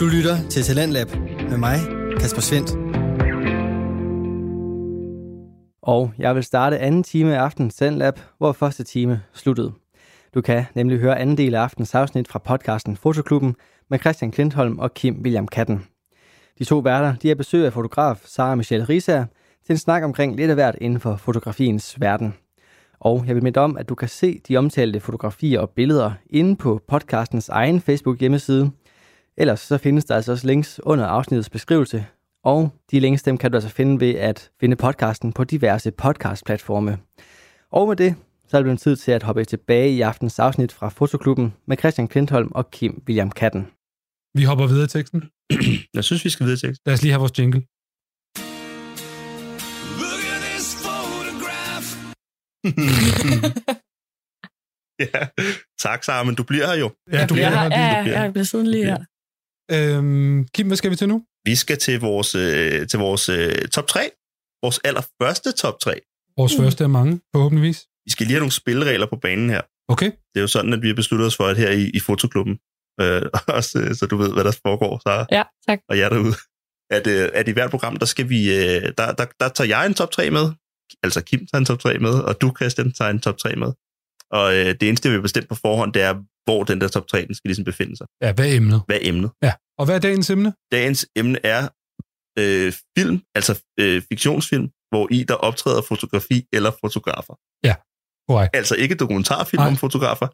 Du lytter til Talentlab med mig, Kasper Svendt. Og jeg vil starte anden time af aftens Talentlab, hvor første time sluttede. Du kan nemlig høre anden del af aftens afsnit fra podcasten Fotoklubben med Christian Klintholm og Kim William Katten. De to værter de er besøg af fotograf Sara Michelle Risager til en snak omkring lidt af hvert inden for fotografiens verden. Og jeg vil minde om, at du kan se de omtalte fotografier og billeder inde på podcastens egen Facebook hjemmeside. Ellers så findes der altså også links under afsnittets beskrivelse, og de links dem kan du altså finde ved at finde podcasten på diverse podcastplatforme. Og med det, så er det blevet tid til at hoppe tilbage i aftens afsnit fra Fotoklubben med Christian Klintholm og Kim William Katten. Vi hopper videre i teksten. Jeg synes, vi skal videre til teksten. Lad os lige have vores jingle. Look at this photograph. ja. Tak, men du bliver her jo. Ja, du bliver her. Ja, jeg bliver siddende lige her. Øhm, Kim, hvad skal vi til nu? Vi skal til vores, øh, til vores øh, top 3. Vores allerførste top 3. Vores Mm. første af mange, forhåbentligvis. Vi skal lige have nogle spilleregler på banen her. Okay. Det er jo sådan, at vi har besluttet os for, at her i, i fotoklubben, øh, også, øh, så du ved, hvad der foregår, Sara, Ja, tak. og jer derude, at, øh, at i hvert program, der skal vi, øh, der, der, der tager jeg en top 3 med, altså Kim tager en top 3 med, og du, Christian, tager en top 3 med. Og øh, det eneste, vi har bestemt på forhånd, det er, hvor den der top 3, den skal ligesom befinde sig. Ja, hvad er emnet? Hvad er emnet? Ja. Og hvad er dagens emne? Dagens emne er øh, film, altså øh, fiktionsfilm, hvor i der optræder fotografi eller fotografer. Korrekt. Altså ikke dokumentarfilm Nej. om fotografer,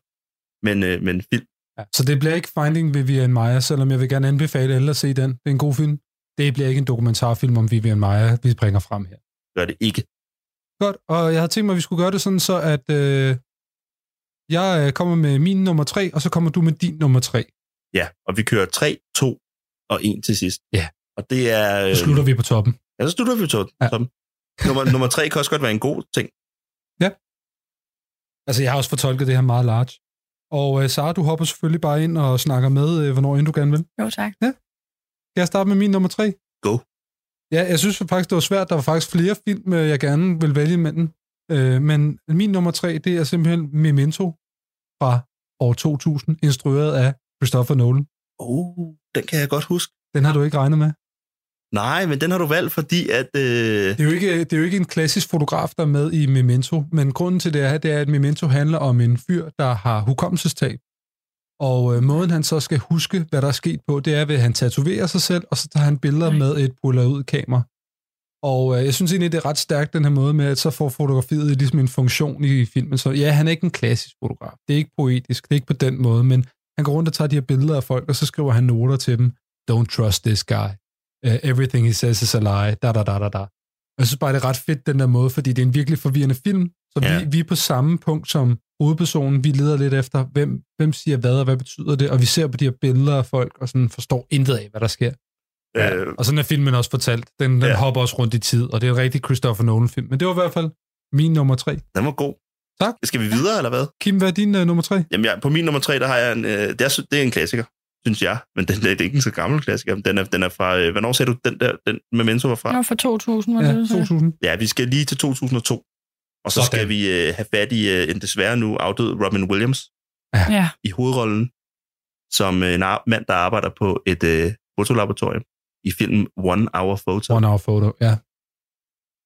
men, øh, men film. Ja. Så det bliver ikke Finding Vivian Maia, selvom jeg vil gerne anbefale alle at se den. Det er en god film. Det bliver ikke en dokumentarfilm om Vivian Maia, vi bringer frem her. Gør det ikke. Godt, og jeg havde tænkt mig, at vi skulle gøre det sådan, så at øh, jeg øh, kommer med min nummer tre, og så kommer du med din nummer tre. Ja, og vi kører 3, 2 og 1 til sidst. Ja. Og det er... Så slutter vi på toppen. Ja, så slutter vi to. Ja. Ja. Nummer, nummer 3 kan også godt være en god ting. Altså, jeg har også fortolket det her meget large. Og øh, Sara, du hopper selvfølgelig bare ind og snakker med, øh, hvornår end du gerne vil. Jo, tak. Skal jeg starte med min nummer tre? Go. Ja, jeg synes faktisk, det var svært. Der var faktisk flere film, øh, jeg gerne vil vælge imellem. Øh, men min nummer tre, det er simpelthen Memento fra år 2000, instrueret af Christopher Nolan. Oh, den kan jeg godt huske. Den har du ikke regnet med. Nej, men den har du valgt, fordi at... Øh, Det er, jo ikke, det er jo ikke en klassisk fotograf, der er med i Memento, men grunden til det er, det er, at Memento handler om en fyr, der har hukommelsestab. Og øh, måden, han så skal huske, hvad der er sket på, det er ved, at han tatoverer sig selv, og så tager han billeder Nej. med et polaroid-kamera. Og øh, jeg synes egentlig, det er ret stærkt, den her måde med, at så får fotografiet ligesom en funktion i filmen. Så ja, han er ikke en klassisk fotograf. Det er ikke poetisk, det er ikke på den måde, men han går rundt og tager de her billeder af folk, og så skriver han noter til dem. Don't trust this guy. Uh, everything he says is a lie. Da, da, da, da, da. Jeg synes bare, det er ret fedt, den der måde, fordi det er en virkelig forvirrende film. Så Ja. vi, vi er på samme punkt som hovedpersonen. Vi leder lidt efter, hvem, hvem siger hvad, og hvad betyder det. Og vi ser på de her billeder af folk, og sådan forstår intet af, hvad der sker. Øh, Og sådan er filmen også fortalt. Den, den Ja. hopper også rundt i tid, og det er en rigtig Christopher Nolan-film. Men det var i hvert fald min nummer tre. den var god. Tak. Skal vi videre, eller hvad? Kim, hvad er din uh, nummer tre? Jamen, jeg, på min nummer 3, der har jeg en... Øh, det, er, det er en klassiker, synes jeg. Men den, det er ikke en så gammel klassiker. Den er, den er fra... Øh, hvornår sagde du, den der den Memento var fra? Det var for 2000, var Ja, det, du sagde? 2000. Ja, vi skal lige til 2002. Og så Sådan. skal vi øh, have fat i øh, en desværre nu afdød Robin Williams Ja. i hovedrollen som øh, en mand, der arbejder på et øh, fotolaboratorium i filmen One Hour Photo. One Hour Photo, ja.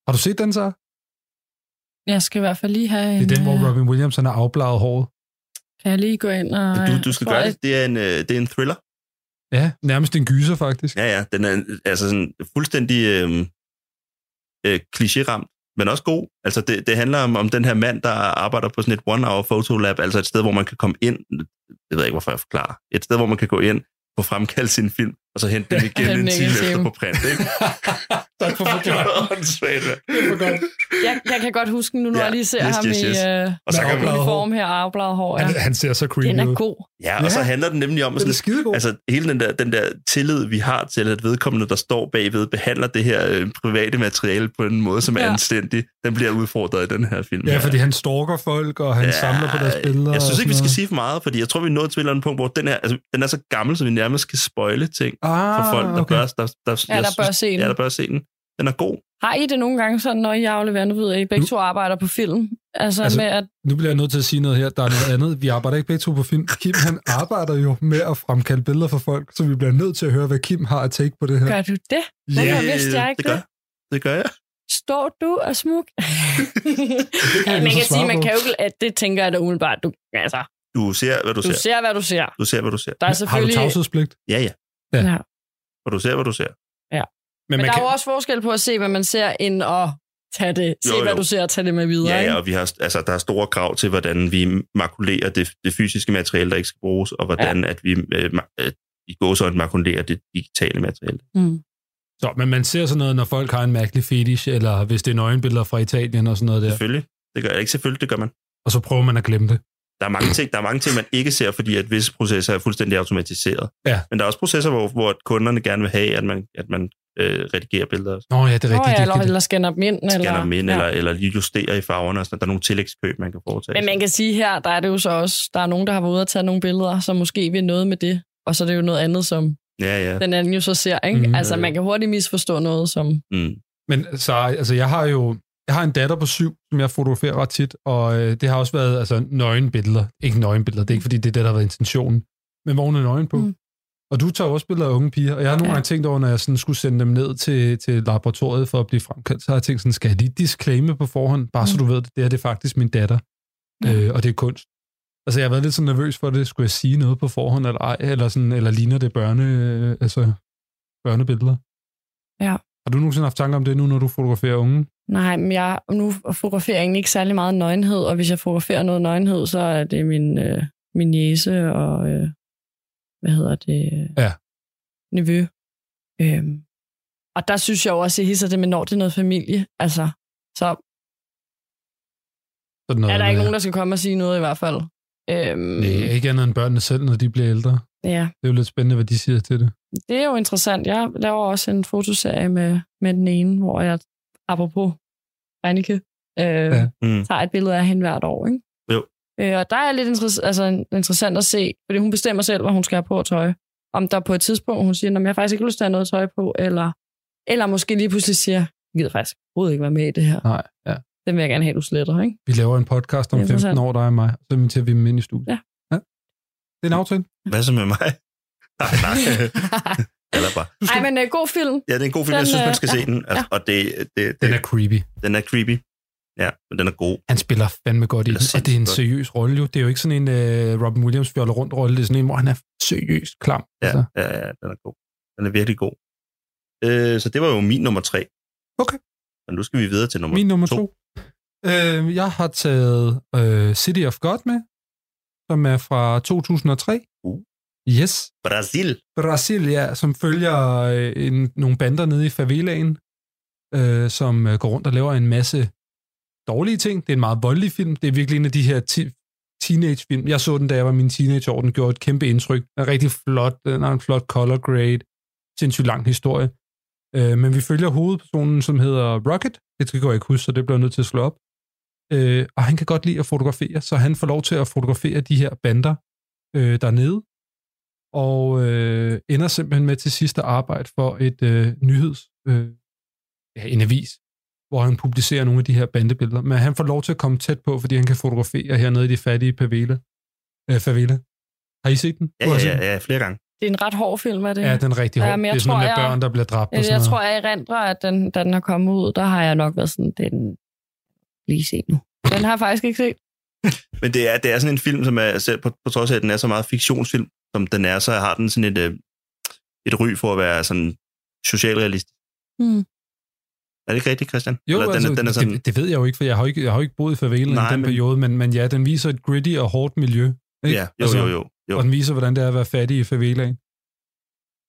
Har du set den så? Jeg skal i hvert fald lige have en... Det er den, hvor øh, Robin Williams han har afbladet håret. Kan jeg lige gå ind og... Du, du skal tror gøre jeg- det. Det er en, øh, det er en thriller. Ja, nærmest en gyser faktisk. Ja, ja. Den er altså sådan fuldstændig øh, øh, klichéramt, men også god. Altså, det, det handler om, om den her mand, der arbejder på sådan et one-hour photolab, altså et sted, hvor man kan komme ind. Jeg ved ikke, hvorfor jeg forklarer. Et sted, hvor man kan gå ind, få fremkaldt sin film, og så hente den igen en time efter på print, ikke? tak for forklaringen. Jeg, jeg kan godt huske nu, når Ja, jeg lige ser yes, ham yes, yes. i øh, Og så Med kan man, uniform her, afbladet hår. Ja. Han, han ser så creepy Den er ud. god. Ja, og så Ja. handler den nemlig om, at er sådan, altså hele den der, den der tillid, vi har til, at vedkommende, der står bagved, behandler det her øh, private materiale på en måde, som er Ja. anstændig, den bliver udfordret i den her film. Ja, her. fordi han stalker folk, og han ja, samler på deres billeder. Jeg synes ikke, vi skal sige for meget, fordi jeg tror, vi er nået til et eller andet punkt, hvor den her, altså, den er så gammel, så vi nærmest kan spoile ting noget. for ah, folk, der okay. bør, der, der, Ja, jeg der bør synes- se den. Ja, der bør se den. Den er god. Har I det nogle gange sådan, når I afleverer, nu ved jeg, I begge Nu- to arbejder på film? Altså, Altså- med at, Nu bliver jeg nødt til at sige noget her. Der er noget andet. Vi arbejder ikke begge to på film. Kim, han arbejder jo med at fremkalde billeder for folk, så vi bliver nødt til at høre, hvad Kim har at take på det her. gør du det? Hvorfor Ja, vidste jeg ikke det gør, det? det gør jeg. Står du og smuk? kan ja, jeg man kan sige, man kan jo ikke, at det tænker jeg da umiddelbart. Du, altså, Du ser, hvad du, du ser. ser, hvad du ser. Du ser, hvad du ser. Der er Har du selvfølgelig... tavshedspligt? Ja, ja. Ja. Ja. Og du ser, hvad du ser. Men, Men der kan, er jo også forskel på at se, hvad man ser, end at tage det. Se, Jo, jo. hvad du ser, og tage det med videre. Ja, ikke? ja, og vi har, altså, der er store krav til, hvordan vi makulerer det, det fysiske materiale, der ikke skal bruges, og hvordan ja. at vi øh, øh, i gåsøjne makulerer det digitale materiale. Mm. så, men man ser sådan noget, når folk har en mærkelig fetish, eller hvis det er nøgenbilleder fra Italien og sådan noget der, Selvfølgelig. Det gør jeg ikke selvfølgelig, det gør man. og så prøver man at glemme det. Der er mange ting, der er mange ting man ikke ser, fordi at visse processer er fuldstændig automatiseret. Ja. Men der er også processer, hvor, hvor kunderne gerne vil have, at man, at man øh, redigerer billeder, Nå ja, det er Nå, rigtigt. ja, det, eller, eller scanner dem ind. scanner eller, dem ind, ja. eller, eller justerer i farverne. Og sådan. Der er nogle tillægskøb, man kan foretage. Men man kan sige her, der er det jo så også, der er nogen, der har været ude og tage nogle billeder, som måske vil noget med det, og så er det jo noget andet, som Ja, ja. den anden jo så ser. Ikke? Mm, altså, man kan hurtigt misforstå noget, som... Mm. Men så, altså, jeg har jo jeg har en datter på syv, som jeg fotograferer ret tit, og øh, det har også været altså, nøgenbilleder. Ikke nøgenbilleder, det er ikke fordi, det er det, der har været intentionen, men hvor hun er nøgen på. Mm. Og du tager også billeder af unge piger, og jeg har nogle Ja. gange tænkt over, når jeg sådan skulle sende dem ned til, til laboratoriet for at blive fremkaldt, så har jeg tænkt sådan, skal jeg lige disclaimer på forhånd, bare så Mm. du ved, det, det her det er faktisk min datter, Ja. øh, og det er kunst. Altså, jeg har været lidt sådan nervøs for det. Skulle jeg sige noget på forhånd, eller ej? Eller, sådan, eller ligner det børne, øh, altså, børnebilleder? Ja. Har du nogensinde haft tanker om det nu, når du fotograferer unge? Nej, men jeg nu fotograferer jeg egentlig ikke særlig meget nøgenhed, og hvis jeg fotograferer noget nøgenhed, så er det min, øh, min jæse og, øh, hvad hedder det? Ja. Nevø. Øhm, og der synes jeg jo også, at jeg hisser det med, når det er noget familie. Altså, så Sådan noget, er der ikke nogen, der skal komme og sige noget i hvert fald. Øhm, Nej, ikke andet end børnene selv, når de bliver ældre. ja, Det er jo lidt spændende, hvad de siger til det. det er jo interessant. Jeg laver også en fotoserie med, med den ene, hvor jeg, apropos Reinike, øh, Ja. Mm. tager et billede af hende hvert år. Ikke? Jo. Øh, og der er lidt interess- altså, interessant at se, fordi hun bestemmer selv, hvad hun skal have på tøj. Om der på et tidspunkt, hun siger, at jeg har faktisk ikke lyst til at have noget tøj på, eller, eller måske lige pludselig siger, jeg gider faktisk overhovedet ikke være med i det her. Nej, ja. Den vil jeg gerne have, du sletter, ikke? Vi laver en podcast om Det er 15 interessant. år, der er mig. Så inviterer vi dem ind i studiet. Ja. ja. Det er en aftale. Hvad så med mig? Nej, nej. Eller bare. Du skal... Ej, men uh, god film. Ja, det er en god film. Jeg Den, synes, man øh, skal ja, se den. Altså, Og det, det, det, Den er creepy. den er creepy. Ja, men den er god. Han spiller fandme godt i er den, og det er en sindssygt seriøs rolle jo. Det er jo ikke sådan en uh, Robin Williams fjoller rundt rolle. Det er sådan en, hvor han er seriøst klam. Ja, Altså. ja, ja, den er god. Den er virkelig god. Øh, så det var jo min nummer tre. Okay. Og nu skal vi videre til nummer, Min nummer to. to. Øh, jeg har taget øh, City of God med, som er fra 2003. Yes. Brasil. Brasil, ja, som følger øh, en, nogle bander nede i favelaen, øh, som øh, går rundt og laver en masse dårlige ting. Det er en meget voldelig film. Det er virkelig en af de her ti- teenagefilm. Jeg så den, da jeg var min teenageår. Den gjorde et kæmpe indtryk. Den er rigtig flot. Den har en flot color grade. Sindssygt lang historie. Øh, men vi følger hovedpersonen, som hedder Rocket. Det skal jeg ikke huske, så det bliver jeg nødt til at slå op. Øh, og han kan godt lide at fotografere, så han får lov til at fotografere de her bander øh, dernede og øh, ender simpelthen med til sidst at arbejde for et øh, nyheds, øh, ja, en avis, hvor han publicerer nogle af de her bandebilleder. Men han får lov til at komme tæt på, fordi han kan fotografere hernede i de fattige favela. Øh, favela. Har I set den? Ja, ja, ja, ja, flere gange. Det er en ret hård film, er det? Ja, den er rigtig hård. Ja, men jeg det er sådan noget tror, med jeg- børn, der bliver dræbt og Jeg, sådan jeg noget. tror, jeg erindrer, at den, da den har kommet ud, der har jeg nok været sådan, den lige set nu. Den har jeg faktisk ikke set. Men det er, det er sådan en film, som er, selv på, på trods af, at den er så meget fiktionsfilm, som den er, så har den sådan et, øh, et ry for at være sådan socialrealistisk. Hmm. Er det ikke rigtigt, Christian? Jo, Eller, altså, den, den er sådan, det, det ved jeg jo ikke, for jeg har jo ikke, jeg har jo ikke boet i favelen Nej, i den men- periode, men, men ja, den viser et gritty og hårdt miljø. Ikke? ja, jo, jo, jo. jo. Og den viser, hvordan det er at være fattig i favelaen.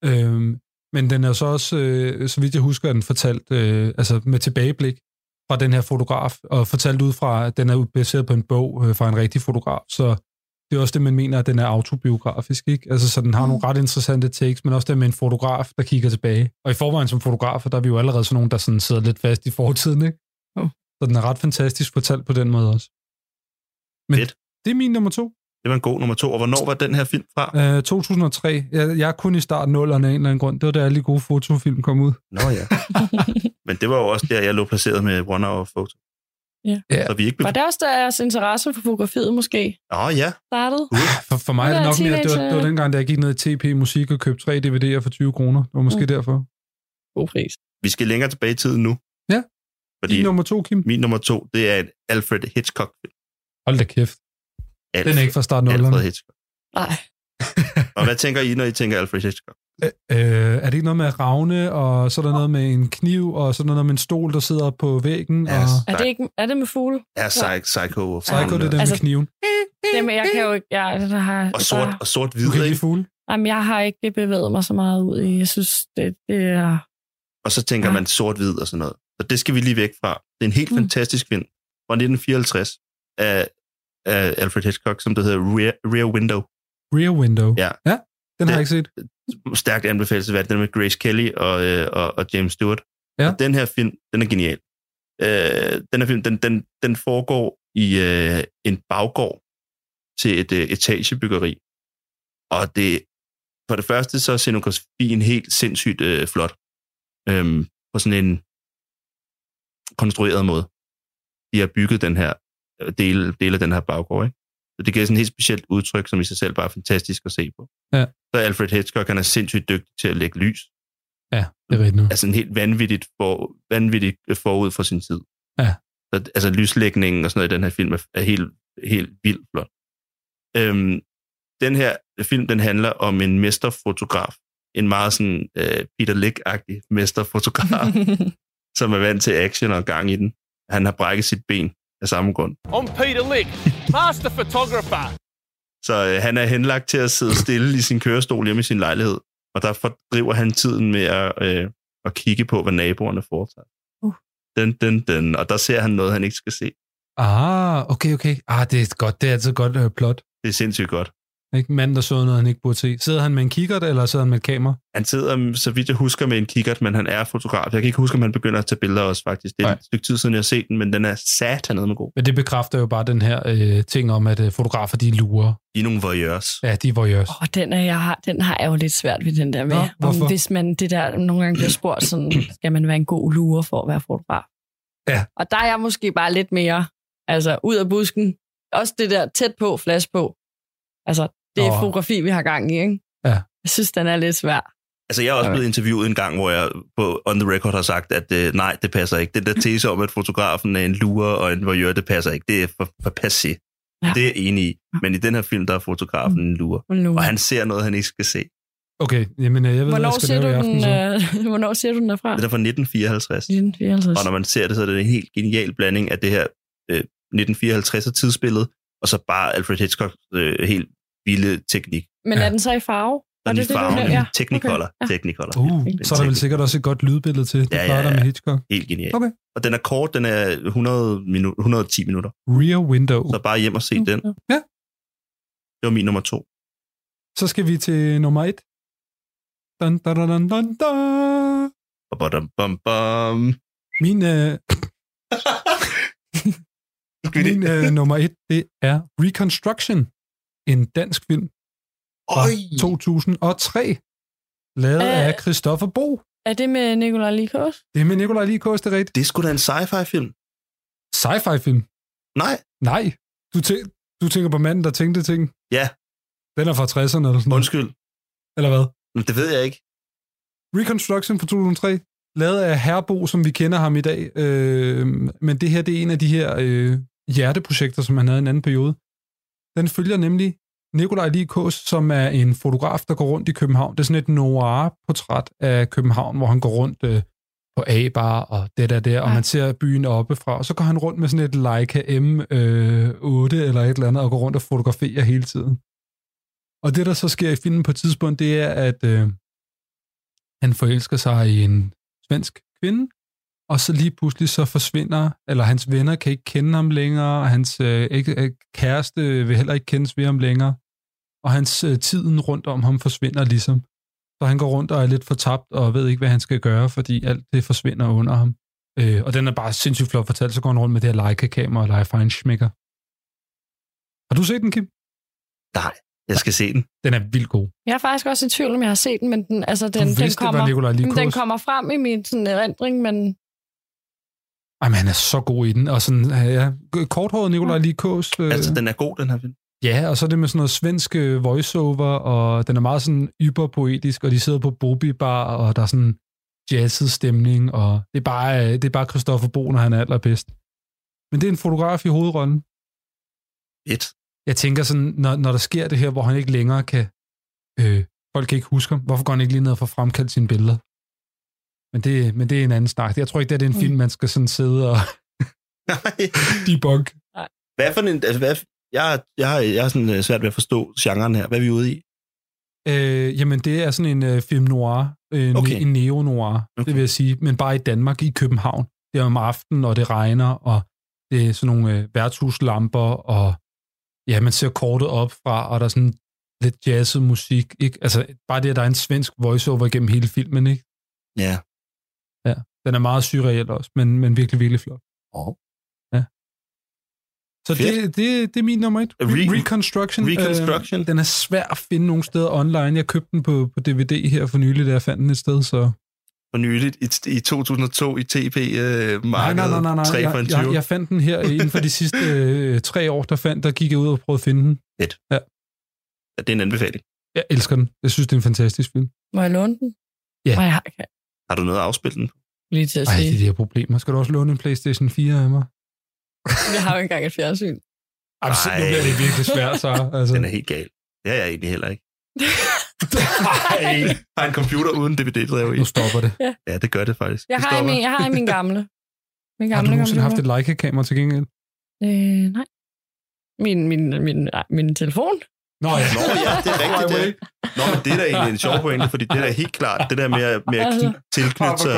Øhm, men den er så også, øh, så vidt jeg husker, er den fortalt øh, altså med tilbageblik fra den her fotograf, og fortalt ud fra, at den er baseret på en bog øh, fra en rigtig fotograf, så det er også det, man mener, at den er autobiografisk, ikke? Altså, så den har Mm. nogle ret interessante takes, men også det med en fotograf, der kigger tilbage. Og i forvejen som fotografer, der er vi jo allerede sådan nogen, der sådan sidder lidt fast i fortiden, ikke? Jo. Så den er ret fantastisk fortalt på den måde også. Men Fedt. det er min nummer to. Det var en god nummer to. Og hvornår var den her film fra? Øh, 2003. Jeg, jeg er kun i starten 0'erne af en eller anden grund. Det var da alle de gode fotofilm kom ud. Nå ja. Men det var jo også der, jeg lå placeret med One Hour Photo. Ja. Ja. Så vi er ikke... Var det også deres interesse for fotografiet måske Åh oh, ja. startede? For, for mig er det nok mere, det var, det var dengang, da jeg gik ned i TP Musik og købte tre DVD'er for 20 kroner. Det var måske Mm. derfor. God pris. Vi skal længere tilbage i tiden nu. Ja. Fordi Din nummer to, Kim. min nummer to, det er et Alfred Hitchcock-film. Hold da kæft. Alfred, Den er ikke fra starten af Alfred. Hitchcock. Nej. Og hvad tænker I, når I tænker Alfred Hitchcock? Øh, er det ikke noget med ravne, og så er der noget med en kniv, og så er der noget med en stol, der sidder på væggen, Ja, og Er det, ikke, er det med fugle? Er Psych, Psycho Psycho, det er den Altså- med kniven. Jamen, jeg kan jo ikke... Jeg, jeg har, Og sort, og sort Du hvid, kan lide ikke? fugle. Jamen, jeg har ikke bevæget mig så meget ud i. Jeg synes, det, det er... Og så tænker Ja. man sort-hvid og sådan noget. Så det skal vi lige væk fra. Det er en helt Mm. fantastisk film fra 1954 af, af Alfred Hitchcock, som der hedder Rear, Rear Window. Rear Window. Ja. ja den har Det- jeg ikke set. Stærkt anbefalesværdigt. Den med Grace Kelly og, øh, og, og James Stewart. Ja. Og den her film, den er genial. Øh, den her film, den, den, den foregår i øh, en baggård til et øh, etagebyggeri. Og det, for det første, så er scenografien helt sindssygt øh, flot. Øhm, på sådan en konstrueret måde. De har bygget den her øh, del, del af den her baggård, ikke? Så det giver sådan et helt specielt udtryk, som i sig selv bare er fantastisk at se på. Ja. Så Alfred Hitchcock, han er sindssygt dygtig til at lægge lys. Ja, det er rigtigt. Altså en helt vanvittigt, for, vanvittigt forud for sin tid. Ja. Så, altså lyslægningen og sådan noget i den her film er, er helt, helt vildt flot. Øhm, den her film, den handler om en mesterfotograf. En meget sådan øh, Peter Lick-agtig mesterfotograf, som er vant til action og gang i den. Han har brækket sit ben af samme grund. I'm Peter Lick, master photographer. Så øh, han er henlagt til at sidde stille i sin kørestol hjemme i sin lejlighed. Og der fordriver han tiden med at, øh, at kigge på, hvad naboerne foretager. Uh. Den, den, den. Og der ser han noget, han ikke skal se. Ah, okay, okay. Ah, det er godt. Det er altid godt uh, plot. Det er sindssygt godt. Ikke? Manden, der så noget, han ikke burde se. Sidder han med en kikkert, eller sidder han med et kamera? Han sidder, så vidt jeg husker, med en kikkert, men han er fotograf. Jeg kan ikke huske, om han begynder at tage billeder også, faktisk. Det er Nej. et stykke tid siden, jeg har set den, men den er sat med god. Men det bekræfter jo bare den her øh, ting om, at øh, fotografer, de lurer. De er nogle voyeurs. Ja, de er voyeurs. Åh, den, er, jeg har, den har jeg jo lidt svært ved, den der med. Nå, hvorfor? om, hvis man det der nogle gange bliver spurgt, sådan, skal man være en god lurer for at være fotograf? Ja. Og der er jeg måske bare lidt mere, altså ud af busken. Også det der tæt på, flash på. Altså, det er fotografi, vi har gang i, ikke? Ja. Jeg synes, den er lidt svær. Altså, jeg er også Okay. blevet interviewet en gang, hvor jeg på On The Record har sagt, at øh, nej, det passer ikke. Den der tese om, at fotografen er en lurer og en voyeur, det passer ikke. Det er for, for passé. Ja. Det er jeg enig i. Men i den her film, der er fotografen en lurer. Nu. Og han ser noget, han ikke skal se. Okay, jamen øh, jeg ved, hvad Hvornår jeg skal ser, du lave i aften. den, Så. øh, hvornår ser du den derfra? Det er fra 1954. 1954. Og når man ser det, så er det en helt genial blanding af det her øh, 1954'er tidsbillede, og så bare Alfred Hitchcocks øh, helt vilde teknik. Men Ja. er den så i farve? Den i det det, du farven, nævnte? Ja. Technicolor. Okay. Technicolor. Uh, Helt så er der vel sikkert også et godt lydbillede til. Det Ja, ja, ja, med Hitchcock. Helt genial. Okay. Og den er kort, den er 100 minu- 110 minutter. Rear Window. Så bare hjem og se den. Ja. Det var min nummer to. Så skal vi til nummer et. Dun, dun, dun, dun, dun, dun. Og bum, bum, bum. Min, øh, min øh, nummer et, det er Reconstruction. En dansk film fra Øj. 2003. Lavet Øh. af Christoffer Bo. Er det med Nikolaj Likos? Det er med Nikolaj Likos, det er rigtigt. Det er sgu da en sci-fi film. Sci-fi film. Nej. Nej, du, tæ- du tænker på manden, der tænkte ting. Ja. Den er fra 60'erne eller sådan noget. Undskyld. Eller hvad? Men det ved jeg ikke. Reconstruction fra 2003, lavet af Herbo, som vi kender ham i dag. Øh, men det her, det er en af de her øh, hjerteprojekter, som han havde i en anden periode. Den følger nemlig Nikolaj Likos, som er en fotograf, der går rundt i København. Det er sådan et noir-portræt af København, hvor han går rundt øh, på A-bar og det der der, og Ja. man ser byen oppefra. Og så går han rundt med sådan et Leica M8 eller et eller andet, og går rundt og fotograferer hele tiden. Og det, der så sker i filmen på et tidspunkt, det er, at øh, han forelsker sig i en svensk kvinde, og så lige pludselig så forsvinder, eller hans venner kan ikke kende ham længere, og hans øh, ikke, øh, kæreste vil heller ikke kendes ved ham længere, og hans øh, tiden rundt om ham forsvinder ligesom. Så han går rundt og er lidt fortabt, og ved ikke, hvad han skal gøre, fordi alt det forsvinder under ham. Øh, og den er bare sindssygt flot fortalt, så går han rundt med det her Leica-kamera og leger Feinschmecker. Har du set den, Kim? Nej, jeg skal se den. Den er vildt god. Jeg er faktisk også i tvivl, om jeg har set den, men den, altså, den, Du den, vidste, det var kommer, Nikolaj jamen, den kommer frem i min sådan, erindring, men Jamen, han er så god i den. Og sådan, ja, korthåret Nikolaj Likos. Øh, Altså, den er god, den her film. Ja, og så er det med sådan noget svensk øh, voiceover, og den er meget sådan yberpoetisk, og de sidder på Bobi Bar, og der er sådan jazzet stemning, og det er bare, øh, det er bare Christoffer Bo, når han er allerbedst. Men det er en fotograf i hovedrollen. Et. Jeg tænker sådan, når, når der sker det her, hvor han ikke længere kan, øh, folk kan ikke huske ham, hvorfor går han ikke lige ned og får fremkaldt sine billeder? Men det, men det er en anden snak. Jeg tror ikke, det er det er en Mm. film, man skal sådan sidde og Nej. debug. Hvad for en... Altså, hvad, jeg, jeg, har- jeg er sådan øh, svært ved at forstå genren her. Hvad er vi ude i? Øh, jamen, det er sådan en øh, film noir, øh, Okay. okay. en neo-noir. Okay. det vil jeg sige, men bare i Danmark, i København. Det er om aftenen, og det regner, og det er sådan nogle øh, værtshuslamper, og ja, man ser kortet op fra, og der er sådan lidt jazzet musik. Ikke? Altså, bare det, at der er en svensk voiceover gennem hele filmen, ikke? Ja. Den er meget surreal også, men, men virkelig, virkelig flot. Oh. Så Fedt. det, det, det er min nummer et. Re- Re- Reconstruction. Reconstruction. Øh, den er svær at finde nogle steder online. Jeg købte den på, på DVD her for nylig, da jeg fandt den et sted, så... For nyligt i, i 2002 i TP-markedet. Nej, nej, nej, nej, nej. 3 for en Jeg, 20. jeg, jeg fandt den her inden for de sidste øh, tre år, der, fandt, der gik jeg ud og prøvede at finde den. Ja, det er en anbefaling. Jeg elsker den. Jeg synes, det er en fantastisk film. må jeg låne den? Ja. Nej, jeg har ikke Har du noget at afspille den? Lige til at Ej, sige. det er de her problemer. Skal du også låne en Playstation 4 af mig? Jeg har jo ikke engang et fjernsyn. Ej, så nu bliver det virkelig svært, så. Altså. Den er helt gal. Det er jeg egentlig heller ikke. Nej. Har en computer uden DVD-drev i. Nu stopper det. Ja, det gør det faktisk. Jeg Det har, min, jeg har i min gamle. Min Har gamle du nogensinde haft et Leica-kamera til gengæld? Øh, nej. Min, min, min, nej, min telefon? Nå ja. Nå ja, det er rigtigt. Det. Nå, men det er da egentlig en sjov pointe, fordi det er da helt klart, det der med, at- med at Altså. kn- tilknytte sig...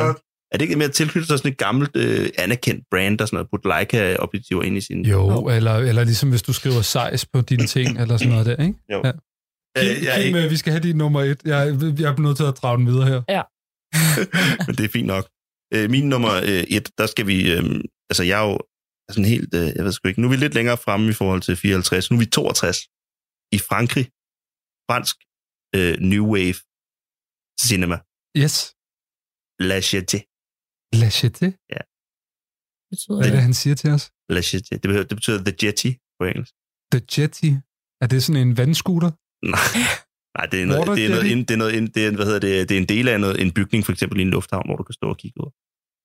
Er det ikke med at tilknytte sig sådan et gammelt, øh, anerkendt brand, der sådan noget, putte Leica-objektiver ind i sin... Jo, eller, eller ligesom hvis du skriver size på dine ting, eller sådan noget der, ikke? Jo. Ja. Kim, jeg Kim, ikke, øh, vi skal have din nummer et. Jeg, jeg er nødt til at drage den videre her. men det er fint nok. Øh, min nummer øh, et, der skal vi... Øh, altså, jeg er jo sådan helt... Øh, jeg ved sgu ikke. Nu er vi lidt længere fremme i forhold til 54. Nu er vi 62. I Frankrig. Fransk øh, New Wave Cinema. Yes. La Jetée. La Jetée. Betyder Hvad er det? han siger til os? La Jetée. Det, betyder- det betyder The Jetty på engelsk. The Jetty. Er det sådan en vandscooter? Nej, Nej det er noget, Water det er noget, ind- det er noget, ind- det er, hvad hedder det, det er en del af noget, en bygning, for eksempel i en lufthavn, hvor du kan stå og kigge ud.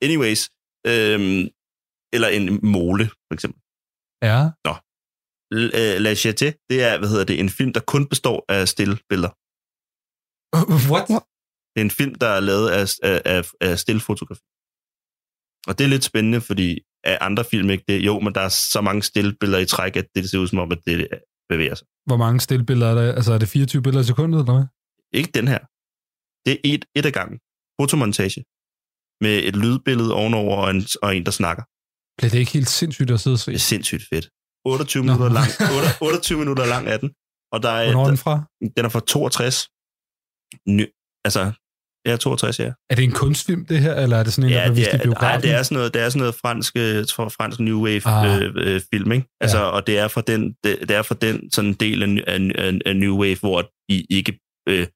Anyways, øhm, eller en mole, for eksempel. Ja. L- øh, La Jetée, det er, hvad hedder det, en film, der kun består af stille billeder. What? Det er en film, der er lavet af, af, af, af stillfotografi. Og det er lidt spændende, fordi af andre film ikke det. Jo, men der er så mange stillbilleder i træk, at det ser ud som om, at det bevæger sig. Hvor mange stillbilleder er der? Altså, er det 24 billeder i sekundet, eller hvad? Ikke den her. Det er et, et af gangen. Fotomontage. Med et lydbillede ovenover og en, og en der snakker. Bliver det ikke helt sindssygt at sidde og se? Det er sindssygt fedt. 28 Nå. minutter lang. 8, 28 minutter lang er den. Og der er, Hvornår er den fra? den er fra 62. Ny, altså, ja, 62, ja. Er det en kunstfilm, det her, eller er det sådan en, der Ja, bliver det vist i er, biografen? ej, det er sådan noget, det er sådan noget fransk, øh, fra fransk New Wave Ah. øh, øh, film, ikke? Altså, Ja. og det er fra den, det, det er fra den sådan del af, af, af, New Wave, hvor de ikke øh,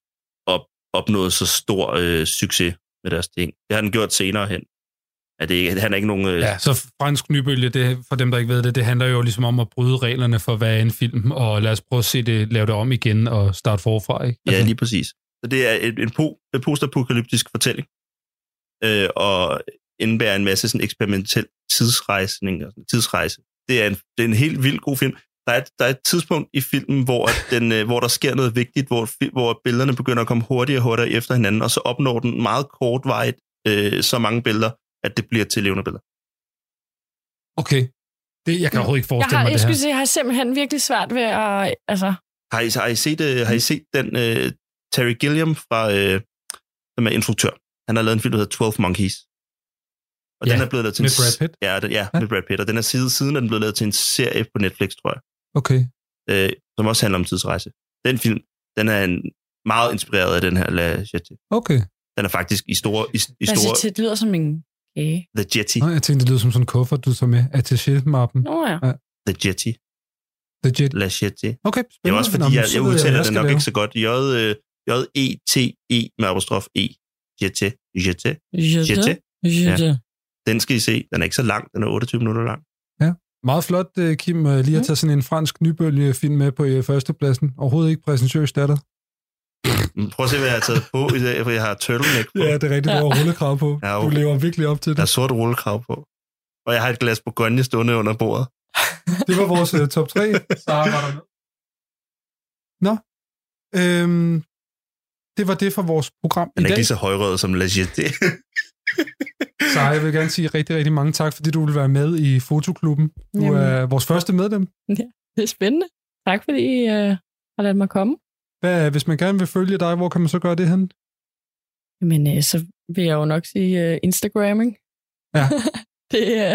op, opnåede så stor øh, succes med deres ting. Det har den gjort senere hen. At det, ikke, han er ikke nogen... Øh, Ja, så fransk nybølge, det, for dem, der ikke ved det, det handler jo ligesom om at bryde reglerne for, hvad er en film, og lad os prøve at se det, lave det om igen og starte forfra, ikke? Altså, Ja, lige præcis. Så det er en, en, po, en postapokalyptisk fortælling, øh, og indebærer en masse sådan eksperimentel tidsrejsning, og sådan tidsrejse. Det er, en, det er en helt vild god film. Der er, et, der er et tidspunkt i filmen, hvor, at den, øh, hvor der sker noget vigtigt, hvor, hvor billederne begynder at komme hurtigere og hurtigere efter hinanden, og så opnår den meget kortvarigt øh, så mange billeder, at det bliver til levende billeder. Okay. Det, jeg kan overhovedet ikke Jeg forestille har, mig jeg det skulle her. sige, jeg har simpelthen virkelig svært ved at... Altså, Har I, har I, set, øh, har I set den øh, Terry Gilliam, fra, øh, som er instruktør? Han har lavet en film, der hedder 12 Monkeys. Og Ja, den er blevet lavet til med en, Brad Pitt? Ja, den, ja, Ja. med Brad Pitt. Og den er siden, siden er den blevet lavet til en serie på Netflix, tror jeg, Okay. øh, som også handler om tidsrejse. Den film, den er en, meget inspireret af den her La Jetty. Okay. Den er faktisk i store... I, i altså store det lyder som en kage. The Jetty. Nå, jeg tænkte, det lyder som sådan en kuffert, du tager med. Attaché-mappen. Nå ja. The Jetty. The Jet. La Jetty. Okay. Det er også fordi, jeg, så jeg udtaler hvad det skal nok lave. ikke så godt. J, øh, J-E-T-E med apostrof E. Jetty. Jetty. Jetty. Jette. Den skal I se. Den er ikke så lang. Den er 28 minutter lang. Meget flot, øh, Kim, øh, lige at tage sådan en fransk nybølgefilm med på øh, førstepladsen. Overhovedet ikke præsentøs datter. Men Prøv at se, hvad jeg har taget på i dag, for jeg har turtleneck på. Ja, det er rigtigt, du har rullekrav på. Ja, Du okay. lever virkelig op til Jeg har det. sort rullekrav på. Og jeg har et glas Bourgogne stående under bordet. Det var vores uh, top 3. Sara var der med. Nå, øhm, det var det for vores program Den i er dag. ikke lige så højrød som La Jetty. Sara, jeg vil gerne sige rigtig, rigtig mange tak, fordi du vil være med i Fotoklubben. Du Jamen. er vores første medlem. Det er spændende. Tak fordi I øh, har ladet mig komme. Hvad, hvis man gerne vil følge dig, hvor kan man så gøre det hen? Men øh, så vil jeg jo nok sige øh, Instagramming. Ja. det er...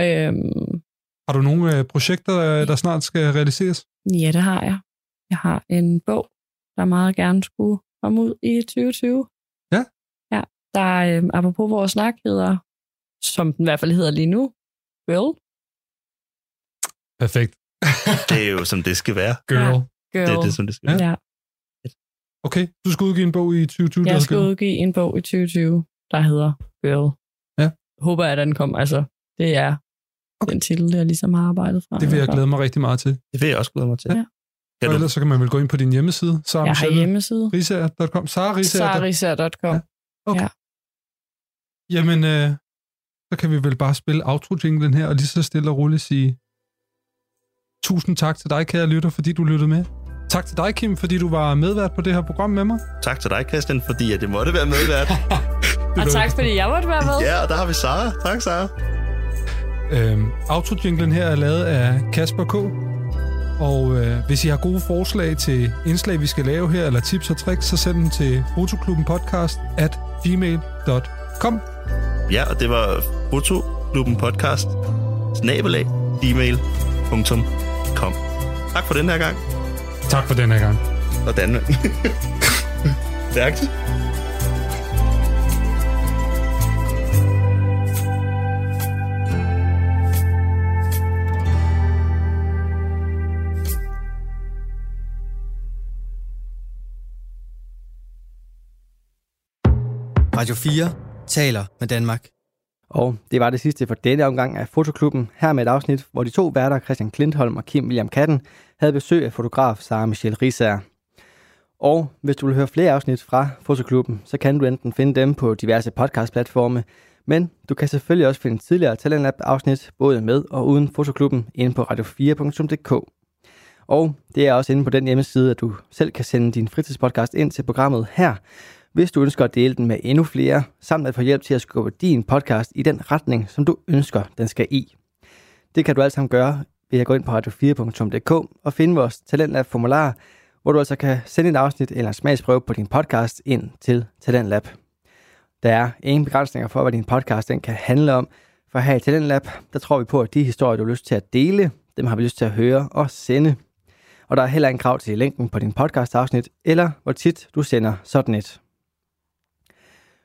Øh, øhm, Har du nogle øh, projekter, øh, der snart skal realiseres? ja, det har jeg. Jeg har en bog, der meget gerne skulle komme ud i 2020. Ja. Ja, der øh, apropos vores snak hedder, som den i hvert fald hedder lige nu, Girl. Perfekt. Det er jo, som det skal være. Girl. Girl. Det er det, som det skal Ja. være. ja. Okay, du skal udgive en bog i 2020. der Jeg skal hedder udgive en bog i 2020, der hedder Girl. Ja. Håber jeg, at den kommer. Altså, det er den titel, jeg ligesom har arbejdet fra. Det vil jeg glæde mig rigtig meget til. Det vil jeg også glæde mig til. Ja. Kan Og du, ellers så kan man vel gå ind på din hjemmeside. Sarah Jeg har Michelle hjemmeside. Risager.com. Sara Risager. Sariser.com. Ja. Jamen, øh, så kan vi vel bare spille outro-jinglen her, og lige så stille og roligt sige tusind tak til dig, kære lytter, fordi du lyttede med. Tak til dig, Kim, fordi du var medvært på det her program med mig. tak til dig, Christian, fordi at det måtte være medvært. Og tak, fordi jeg måtte være med. ja, og der har vi Sara. Tak, Sara. Øhm, outro-jinglen her er lavet af Kasper K. Og øh, hvis I har gode forslag til indslag, vi skal lave her, eller tips og tricks, så send dem til fotoklubbenpodcast at gmail.com. Ja, og det var Fotoklubben podcast. Snabelag. Gmail.com. Tak for den her gang. Tak for den her gang. Og Dan. Stærkt. Radio 4 taler med Danmark. Og det var det sidste for denne omgang af Fotoklubben. Her med et afsnit, hvor de to værter, Christian Klintholm og Kim William Katten, havde besøg af fotograf Sara Michelle Risager. Og hvis du vil høre flere afsnit fra Fotoklubben, så kan du enten finde dem på diverse podcastplatforme, men du kan selvfølgelig også finde tidligere Talentlab-afsnit, både med og uden Fotoklubben, inde på radio4.dk. Og det er også inde på den hjemmeside, at du selv kan sende din fritidspodcast ind til programmet her, hvis du ønsker at dele den med endnu flere, samt at få hjælp til at skubbe din podcast i den retning, som du ønsker, den skal i. Det kan du alt sammen gøre ved at gå ind på radio4.dk og finde vores Talentlab-formular, hvor du altså kan sende et afsnit eller en smagsprøve på din podcast ind til Talentlab. Der er ingen begrænsninger for, hvad din podcast den kan handle om, for her i Talentlab, der tror vi på, at de historier, du har lyst til at dele, dem har vi lyst til at høre og sende. Og der er heller ingen krav til længden på din podcast-afsnit, eller hvor tit du sender sådan et.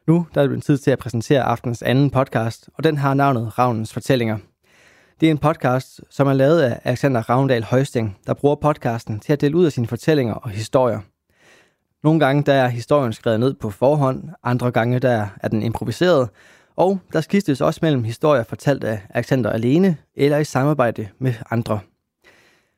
Nu der er det blevet tid til at præsentere aftens anden podcast, og den har navnet Ravnens Fortællinger. Det er en podcast, som er lavet af Alexander Ravndal Højsting, der bruger podcasten til at dele ud af sine fortællinger og historier. Nogle gange der er historien skrevet ned på forhånd, andre gange der er den improviseret, og der skiftes også mellem historier fortalt af Alexander alene eller i samarbejde med andre.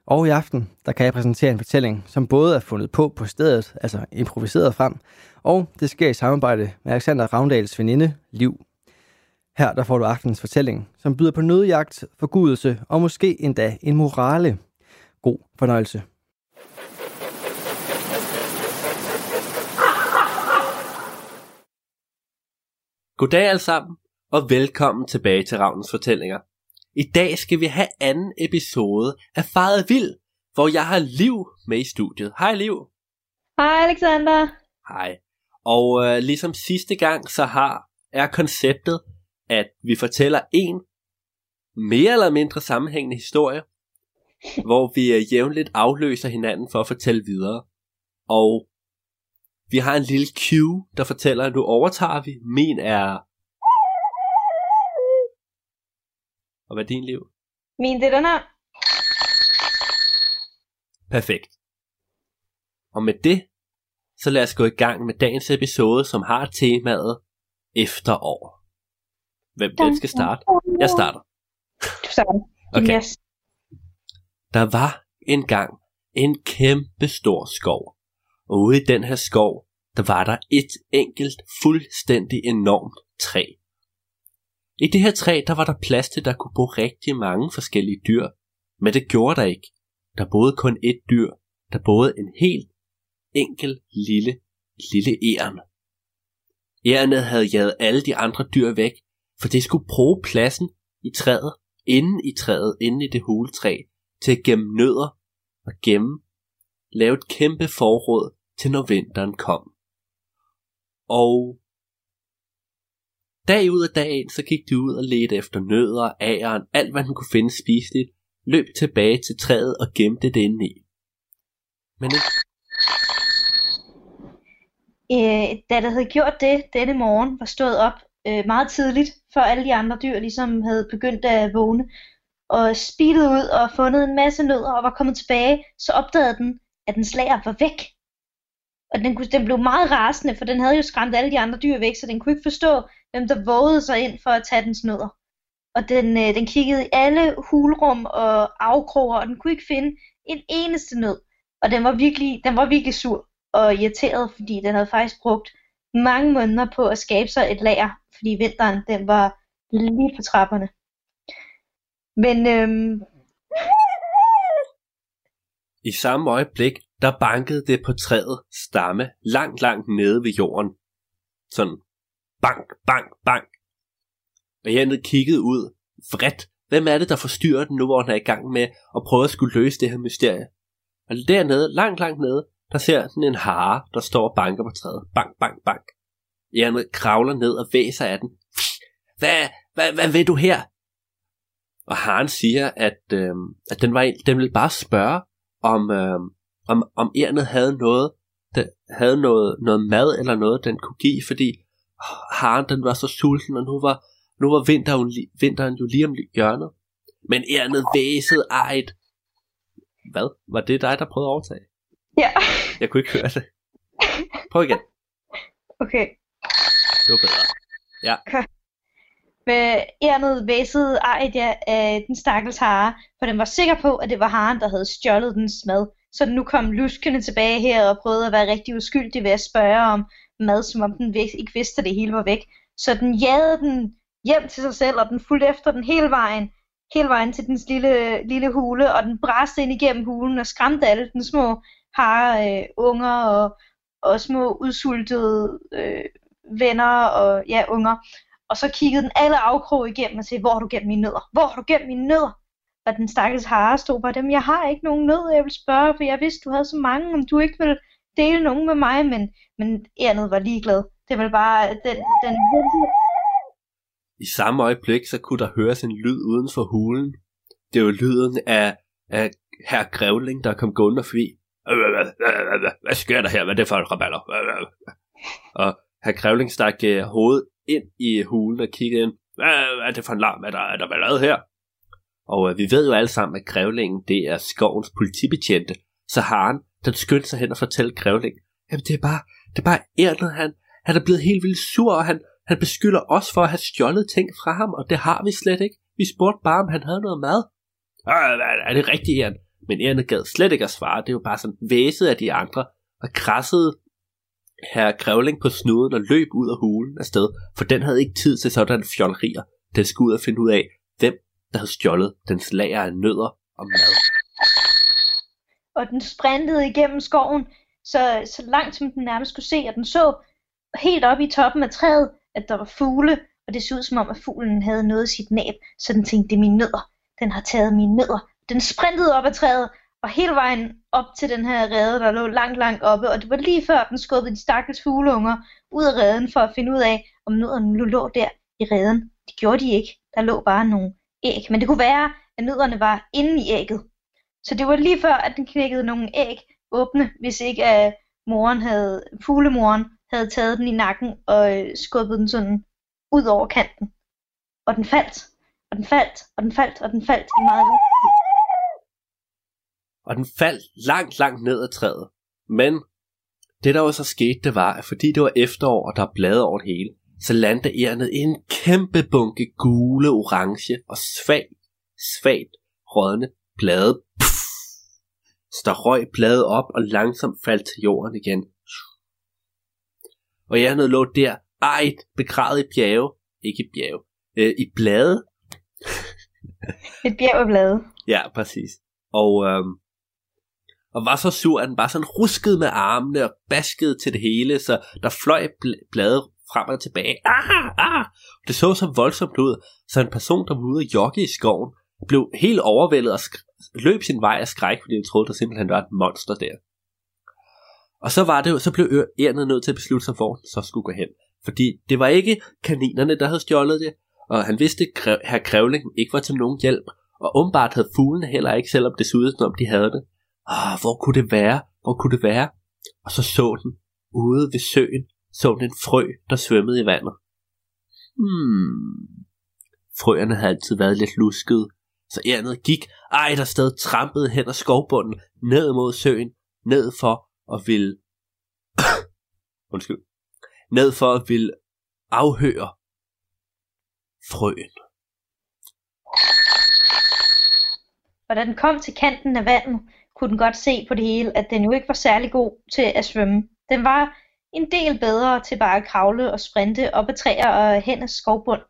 Og i aften, der kan jeg præsentere en fortælling, som både er fundet på på stedet, altså improviseret frem, og det sker i samarbejde med Alexander Ravndals veninde, Liv. Her der får du aftens fortælling, som byder på nødjagt, forgudelse og måske endda en morale. God fornøjelse. Goddag alle sammen, og velkommen tilbage til Ravnens Fortællinger. I dag skal vi have anden episode af Faret Vild, hvor jeg har Liv med i studiet. Hej Liv. Hej Alexander. Hej. Og øh, ligesom sidste gang, så har er konceptet, at vi fortæller en mere eller mindre sammenhængende historie, hvor vi øh, jævnligt afløser hinanden for at fortælle videre. Og vi har en lille cue, der fortæller, at nu overtager vi. Min er... Og hvad er din liv? Min det er den her. Perfekt. Og med det, så lad os gå i gang med dagens episode, som har temaet efterår. Hvem den skal starte? Jeg starter. Du starter. Okay. Yes. Der var engang en kæmpe stor skov. Og ude i den her skov, der var der et enkelt, fuldstændig enormt træ. I det her træ, der var der plads til, der kunne bo rigtig mange forskellige dyr. Men det gjorde der ikke. Der boede kun et dyr. Der boede en helt enkel lille, lille æren. Ærerne havde jaget alle de andre dyr væk, for det skulle bruge pladsen i træet, inde i træet, inde i det huletræ, til at gemme nødder og gemme, lave et kæmpe forråd til når vinteren kom. Og dag ud af dag ind, så gik de ud og ledte efter nødder, æren, alt hvad den kunne finde spiseligt, løb tilbage til træet og gemte det inde i. Men Øh, da der havde gjort det denne morgen, var stået op øh, meget tidligt, før alle de andre dyr ligesom havde begyndt at vågne, og speedet ud og fundet en masse nødder og var kommet tilbage, så opdagede den, at den slager var væk. Og den, kunne, den blev meget rasende, for den havde jo skræmt alle de andre dyr væk, så den kunne ikke forstå, hvem der vågede sig ind for at tage dens nødder. Og den, øh, den kiggede i alle hulrum og afkroger, og den kunne ikke finde en eneste nød. Og den var virkelig, den var virkelig sur og irriteret, fordi den havde faktisk brugt mange måneder på at skabe sig et lager, fordi vinteren den var lige på trapperne. Men øhm, i samme øjeblik, der bankede det på træet stamme langt, langt nede ved jorden. Sådan bank, bank, bank. Og kiggede ud, vredt. Hvem er det, der forstyrrer den nu, hvor han er i gang med at prøve at skulle løse det her mysterie? Og dernede, langt, langt nede, der ser den en hare, der står og banker på træet. Bank, bank, bank. Janet kravler ned og væser af den. Hvad, hvad, hvad vil du her? Og haren siger, at, øh, at den, var, den ville bare spørge, om, øh, om, om ærnet havde noget, den havde noget, noget mad eller noget, den kunne give, fordi haren den var så sulten, og nu var, nu var vinteren, vinteren jo lige om hjørnet. Men ærnet væsede ejet. Hvad? Var det dig, der prøvede at overtage? ja, Jeg kunne ikke høre det. Prøv igen. okay. Det var bedre. Ja. Med ærnet væsede Ejdia af den stakkels hare, for den var sikker på, at det var haren, der havde stjålet dens mad. Så den nu kom luskende tilbage her og prøvede at være rigtig uskyldig ved at spørge om mad, som om den ikke vidste, at det hele var væk. Så den jagede den hjem til sig selv, og den fulgte efter den hele vejen, hele vejen til dens lille, lille hule, og den bræste ind igennem hulen og skræmte alle den små hare, øh, unger og, og små udsultede øh, venner og ja, unger. Og så kiggede den alle afkrog igennem og sagde, hvor har du gemt mine nødder? Hvor har du gemt mine nødder? Og den stakkels hare stod bare dem, jeg har ikke nogen nødder, jeg vil spørge, for jeg vidste, du havde så mange, om du ikke ville dele nogen med mig, men, men andet var ligeglad. Det var bare øh, den, den I samme øjeblik, så kunne der høres en lyd uden for hulen. Det var lyden af, af herr Grævling, der kom gående forbi. Øh, øh, hvad sker der her? Hvad er det for en raballer? Og herr Grævling stak hovedet ind i hulen og kiggede ind. Hvad er det for en larm? Er der, er der ballade her? Og øh, vi ved jo alle sammen, at grævlingen, det er skovens politibetjente. Så har han den skyndte sig hen og fortalte grævlingen, jamen det er bare, det er bare ærnet, han, han er blevet helt vildt sur, og han, han beskylder os for at have stjålet ting fra ham, og det har vi slet ikke. Vi spurgte bare, om han havde noget mad. Er det rigtigt, Ern? Men Erne gad slet ikke at svare. Det var bare sådan væset af de andre, og krassede herr Grævling på snuden og løb ud af hulen afsted, for den havde ikke tid til sådan fjollerier. Den skulle ud og finde ud af, hvem der havde stjålet dens lager af nødder og mad og den sprintede igennem skoven, så, så langt som den nærmest kunne se, og den så helt oppe i toppen af træet, at der var fugle, og det så ud som om, at fuglen havde noget i sit næb, så den tænkte, det er mine nødder. Den har taget mine nødder. Den sprintede op ad træet, og hele vejen op til den her rede, der lå langt, langt oppe, og det var lige før, den skubbede de stakkels fugleunger ud af reden for at finde ud af, om nødderne nu lå der i reden. Det gjorde de ikke. Der lå bare nogle æg, men det kunne være, at nødderne var inde i ægget. Så det var lige før, at den knækkede nogle æg åbne, hvis ikke at moren havde, fuglemoren havde taget den i nakken og øh, skubbet den sådan ud over kanten. Og den faldt, og den faldt, og den faldt, og den faldt i meget lang tid. og den faldt langt, langt ned ad træet. Men det der jo så skete, det var, at fordi det var efterår, og der er blade over det hele, så landede ærnet i en kæmpe bunke gule, orange og svagt, svagt rådne blade. Så der røg bladet op og langsomt faldt til jorden igen. Og ærnet lå der, ejt, begravet i bjerge, ikke i bjerge, øh, i blade. Et bjerg af blade. Ja, præcis. Og, øhm, og var så sur, at den bare sådan ruskede med armene og baskede til det hele, så der fløj bl- blade frem og tilbage. Ah, ah. Det så så voldsomt ud, så en person, der var ude at jogge i skoven, blev helt overvældet og sk- løb sin vej af skræk, fordi han troede, der simpelthen var et monster der. Og så var det jo, så blev ærnet nødt til at beslutte sig, hvor så skulle gå hen. Fordi det var ikke kaninerne, der havde stjålet det, og han vidste, at herr Krævling ikke var til nogen hjælp, og åbenbart havde fuglene heller ikke, selvom det så ud, som om de havde det. Ah, hvor kunne det være? Hvor kunne det være? Og så så den, ude ved søen, så den en frø, der svømmede i vandet. Hmm. Frøerne havde altid været lidt luskede, så ærnet gik ej der sted trampede hen ad skovbunden, ned mod søen, ned for at ville... Undskyld. Ned for at ville afhøre frøen. Og da den kom til kanten af vandet, kunne den godt se på det hele, at den jo ikke var særlig god til at svømme. Den var en del bedre til bare at kravle og sprinte op ad træer og hen ad skovbund.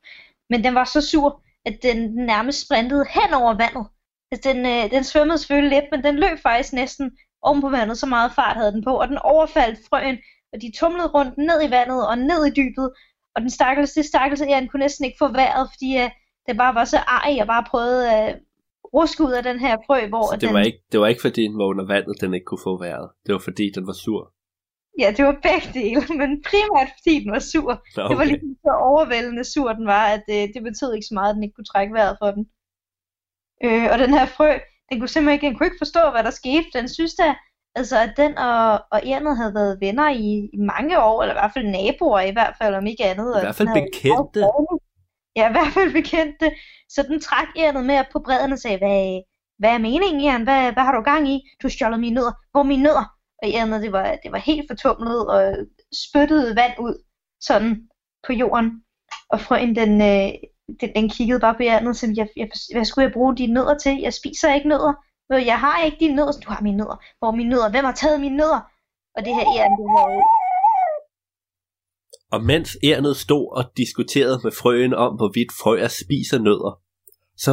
Men den var så sur, at den nærmest sprintede hen over vandet. Altså, den, øh, den svømmede selvfølgelig lidt, men den løb faktisk næsten oven på vandet, så meget fart havde den på, og den overfaldt frøen, og de tumlede rundt ned i vandet og ned i dybet, og den stakkels, det stakkels ja, den kunne næsten ikke få vejret, fordi uh, det bare var så ej, og bare prøvede at uh, ruske ud af den her frø, hvor Så det, den... var ikke, det var ikke fordi den var under vandet, den ikke kunne få vejret. Det var fordi den var sur. Ja, det var begge dele, men primært fordi den var sur. Nå, Det var okay. lige så overvældende sur den var, at det, det betød ikke så meget, at den ikke kunne trække vejret for den. Øh, og den her frø, den kunne simpelthen ikke, den kunne ikke forstå, hvad der skete. Den synes da, altså, at den og, og Ernet havde været venner i, i mange år, eller i hvert fald naboer i hvert fald, om ikke andet. I hvert fald havde- bekendte. Ja, i hvert fald bekendte. Så den trak Ernet med op på bredden og sagde, hvad, hvad er meningen, Ern? Hvad, hvad har du gang i? Du har stjålet mine nødder. Hvor mine nødder? Og andet, det var, det var helt fortumlet og spyttede vand ud sådan på jorden. Og frøen, den, øh, den, den kiggede bare på Ernet som jeg, jeg, hvad skulle jeg bruge dine nødder til? Jeg spiser ikke nødder. Jeg har ikke dine nødder. Du har mine nødder. Hvor er mine nødder? Hvem har taget mine nødder? Og det her æren, det var Og mens Ernet stod og diskuterede med frøen om, hvorvidt frøer spiser nødder, så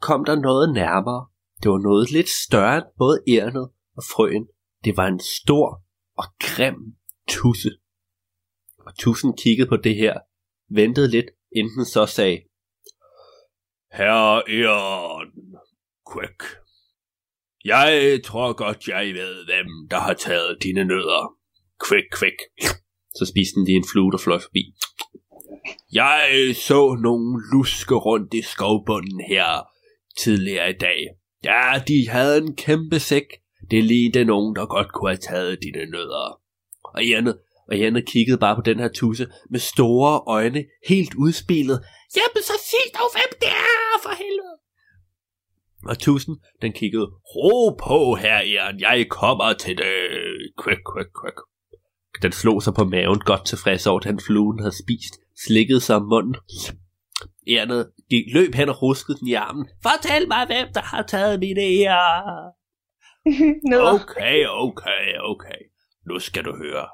kom der noget nærmere. Det var noget lidt større end både Ernet og frøen. Det var en stor og grim tusse. Og tussen kiggede på det her, ventede lidt, inden den så sagde, Herre Eon, Quick, jeg tror godt, jeg ved, hvem der har taget dine nødder. Quick, quick. Så spiste den lige en flue, der fløj forbi. Jeg så nogle luske rundt i skovbunden her tidligere i dag. Ja, de havde en kæmpe sæk. Det lignede nogen, der godt kunne have taget dine nødder. Og Janne, og Janne kiggede bare på den her tusse med store øjne, helt udspillet. Jamen, så sig dog, hvem det er, for helvede. Og tusen, den kiggede, ro på her, Jan, jeg kommer til det. Quick, quick, quick. Den slog sig på maven, godt tilfreds over, at han fluen havde spist, slikkede sig om munden. Ærnet gik, løb hen og ruskede den i armen. Fortæl mig, hvem der har taget mine ærer. Okay, okay, okay. Nu skal du høre.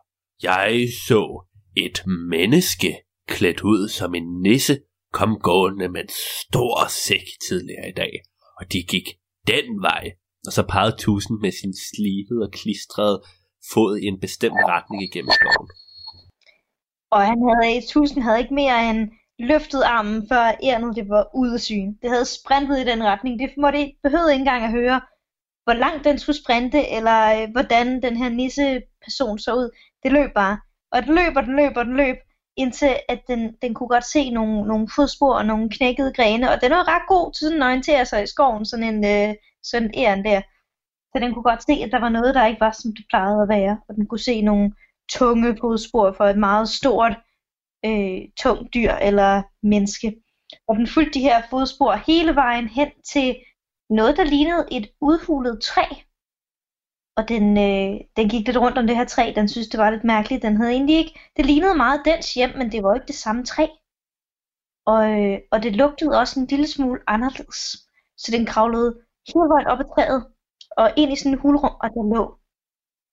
Jeg så et menneske klædt ud som en nisse kom gående med en stor sæk tidligere i dag. Og de gik den vej. Og så pegede tusen med sin slibede og klistrede fod i en bestemt retning igennem skoven. Og han havde, tusind havde ikke mere end løftet armen, før ærnet det var ude af syn. Det havde sprintet i den retning. Det måtte, behøvede ikke engang at høre, hvor langt den skulle sprinte, eller øh, hvordan den her nisse-person så ud. Det løb bare. Og det løb, og den løb, og den løb, indtil at den, den kunne godt se nogle, nogle fodspor og nogle knækkede grene. Og den var ret god til sådan at orientere sig i skoven, sådan en, øh, sådan æren der. Så den kunne godt se, at der var noget, der ikke var, som det plejede at være. Og den kunne se nogle tunge fodspor for et meget stort, øh, tungt dyr eller menneske. Og den fulgte de her fodspor hele vejen hen til noget, der lignede et udhulet træ. og den, øh, den gik lidt rundt om det her træ. Den synes, det var lidt mærkeligt. Den havde egentlig ikke... Det lignede meget dens hjem, men det var ikke det samme træ. Og, øh, og det lugtede også en lille smule anderledes. Så den kravlede helt højt op ad træet og ind i sådan en hulrum, og der lå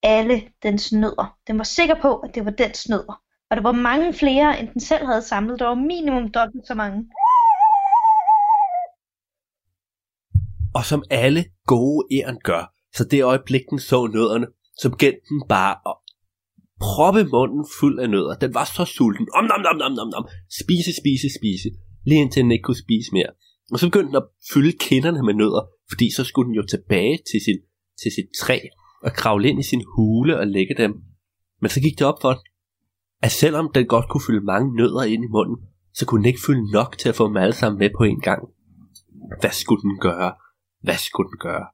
alle dens nødder. Den var sikker på, at det var dens nødder. Og der var mange flere, end den selv havde samlet. Der var minimum dobbelt så mange. Og som alle gode æren gør, så det øjeblik, den så nødderne, så begyndte den bare at proppe munden fuld af nødder. Den var så sulten. Om, nom, nom, nom, nom, nom. Spise, spise, spise. Lige indtil den ikke kunne spise mere. Og så begyndte den at fylde kinderne med nødder, fordi så skulle den jo tilbage til, sin, til sit træ og kravle ind i sin hule og lægge dem. Men så gik det op for den, at selvom den godt kunne fylde mange nødder ind i munden, så kunne den ikke fylde nok til at få dem alle sammen med på en gang. Hvad skulle den gøre? Hvad skulle den gøre?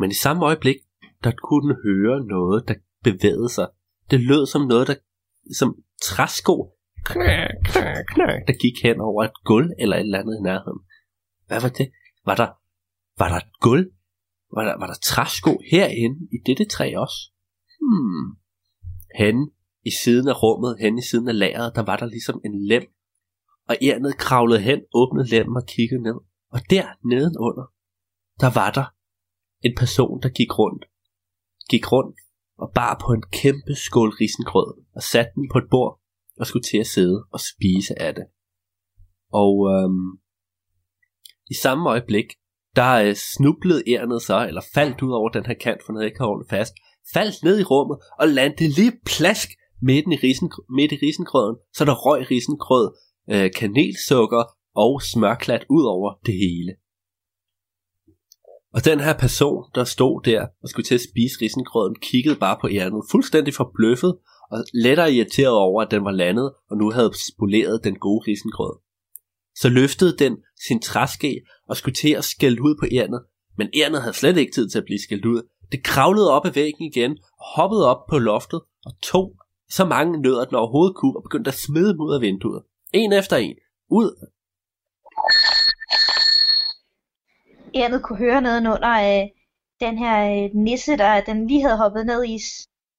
Men i samme øjeblik, der kunne den høre noget, der bevægede sig. Det lød som noget, der som træsko, knæ, knæ, knæ, der gik hen over et gulv eller et eller andet i nærheden. Hvad var det? Var der, var der et gulv? Var der, var der træsko herinde i dette træ også? Hmm. Hen i siden af rummet, hen i siden af lageret, der var der ligesom en lem. Og ærnet kravlede hen, åbnede lemmen og kiggede ned. Og der nedenunder, der var der en person, der gik rundt. Gik rundt og bar på en kæmpe skål risengrød og satte den på et bord og skulle til at sidde og spise af det. Og øhm, i samme øjeblik, der øh, snublede ærnet så, eller faldt ud over den her kant, for noget ikke har holdt fast, faldt ned i rummet og landede lige plask midt i, risen, midt i risengrøden, så der røg risengrød, øh, kanelsukker og smørklat ud over det hele. Og den her person, der stod der og skulle til at spise risengrøden, kiggede bare på ærnet, fuldstændig forbløffet og lettere irriteret over, at den var landet og nu havde spoleret den gode risengrød. Så løftede den sin træske og skulle til at skælde ud på ærnet, men ærnet havde slet ikke tid til at blive skældt ud. Det kravlede op ad væggen igen, og hoppede op på loftet og tog så mange nødder, den overhovedet kunne, og begyndte at smide dem ud af vinduet. En efter en. Ud. Ærnet kunne høre nedenunder øh, den her øh, nisse, der den lige havde hoppet ned i.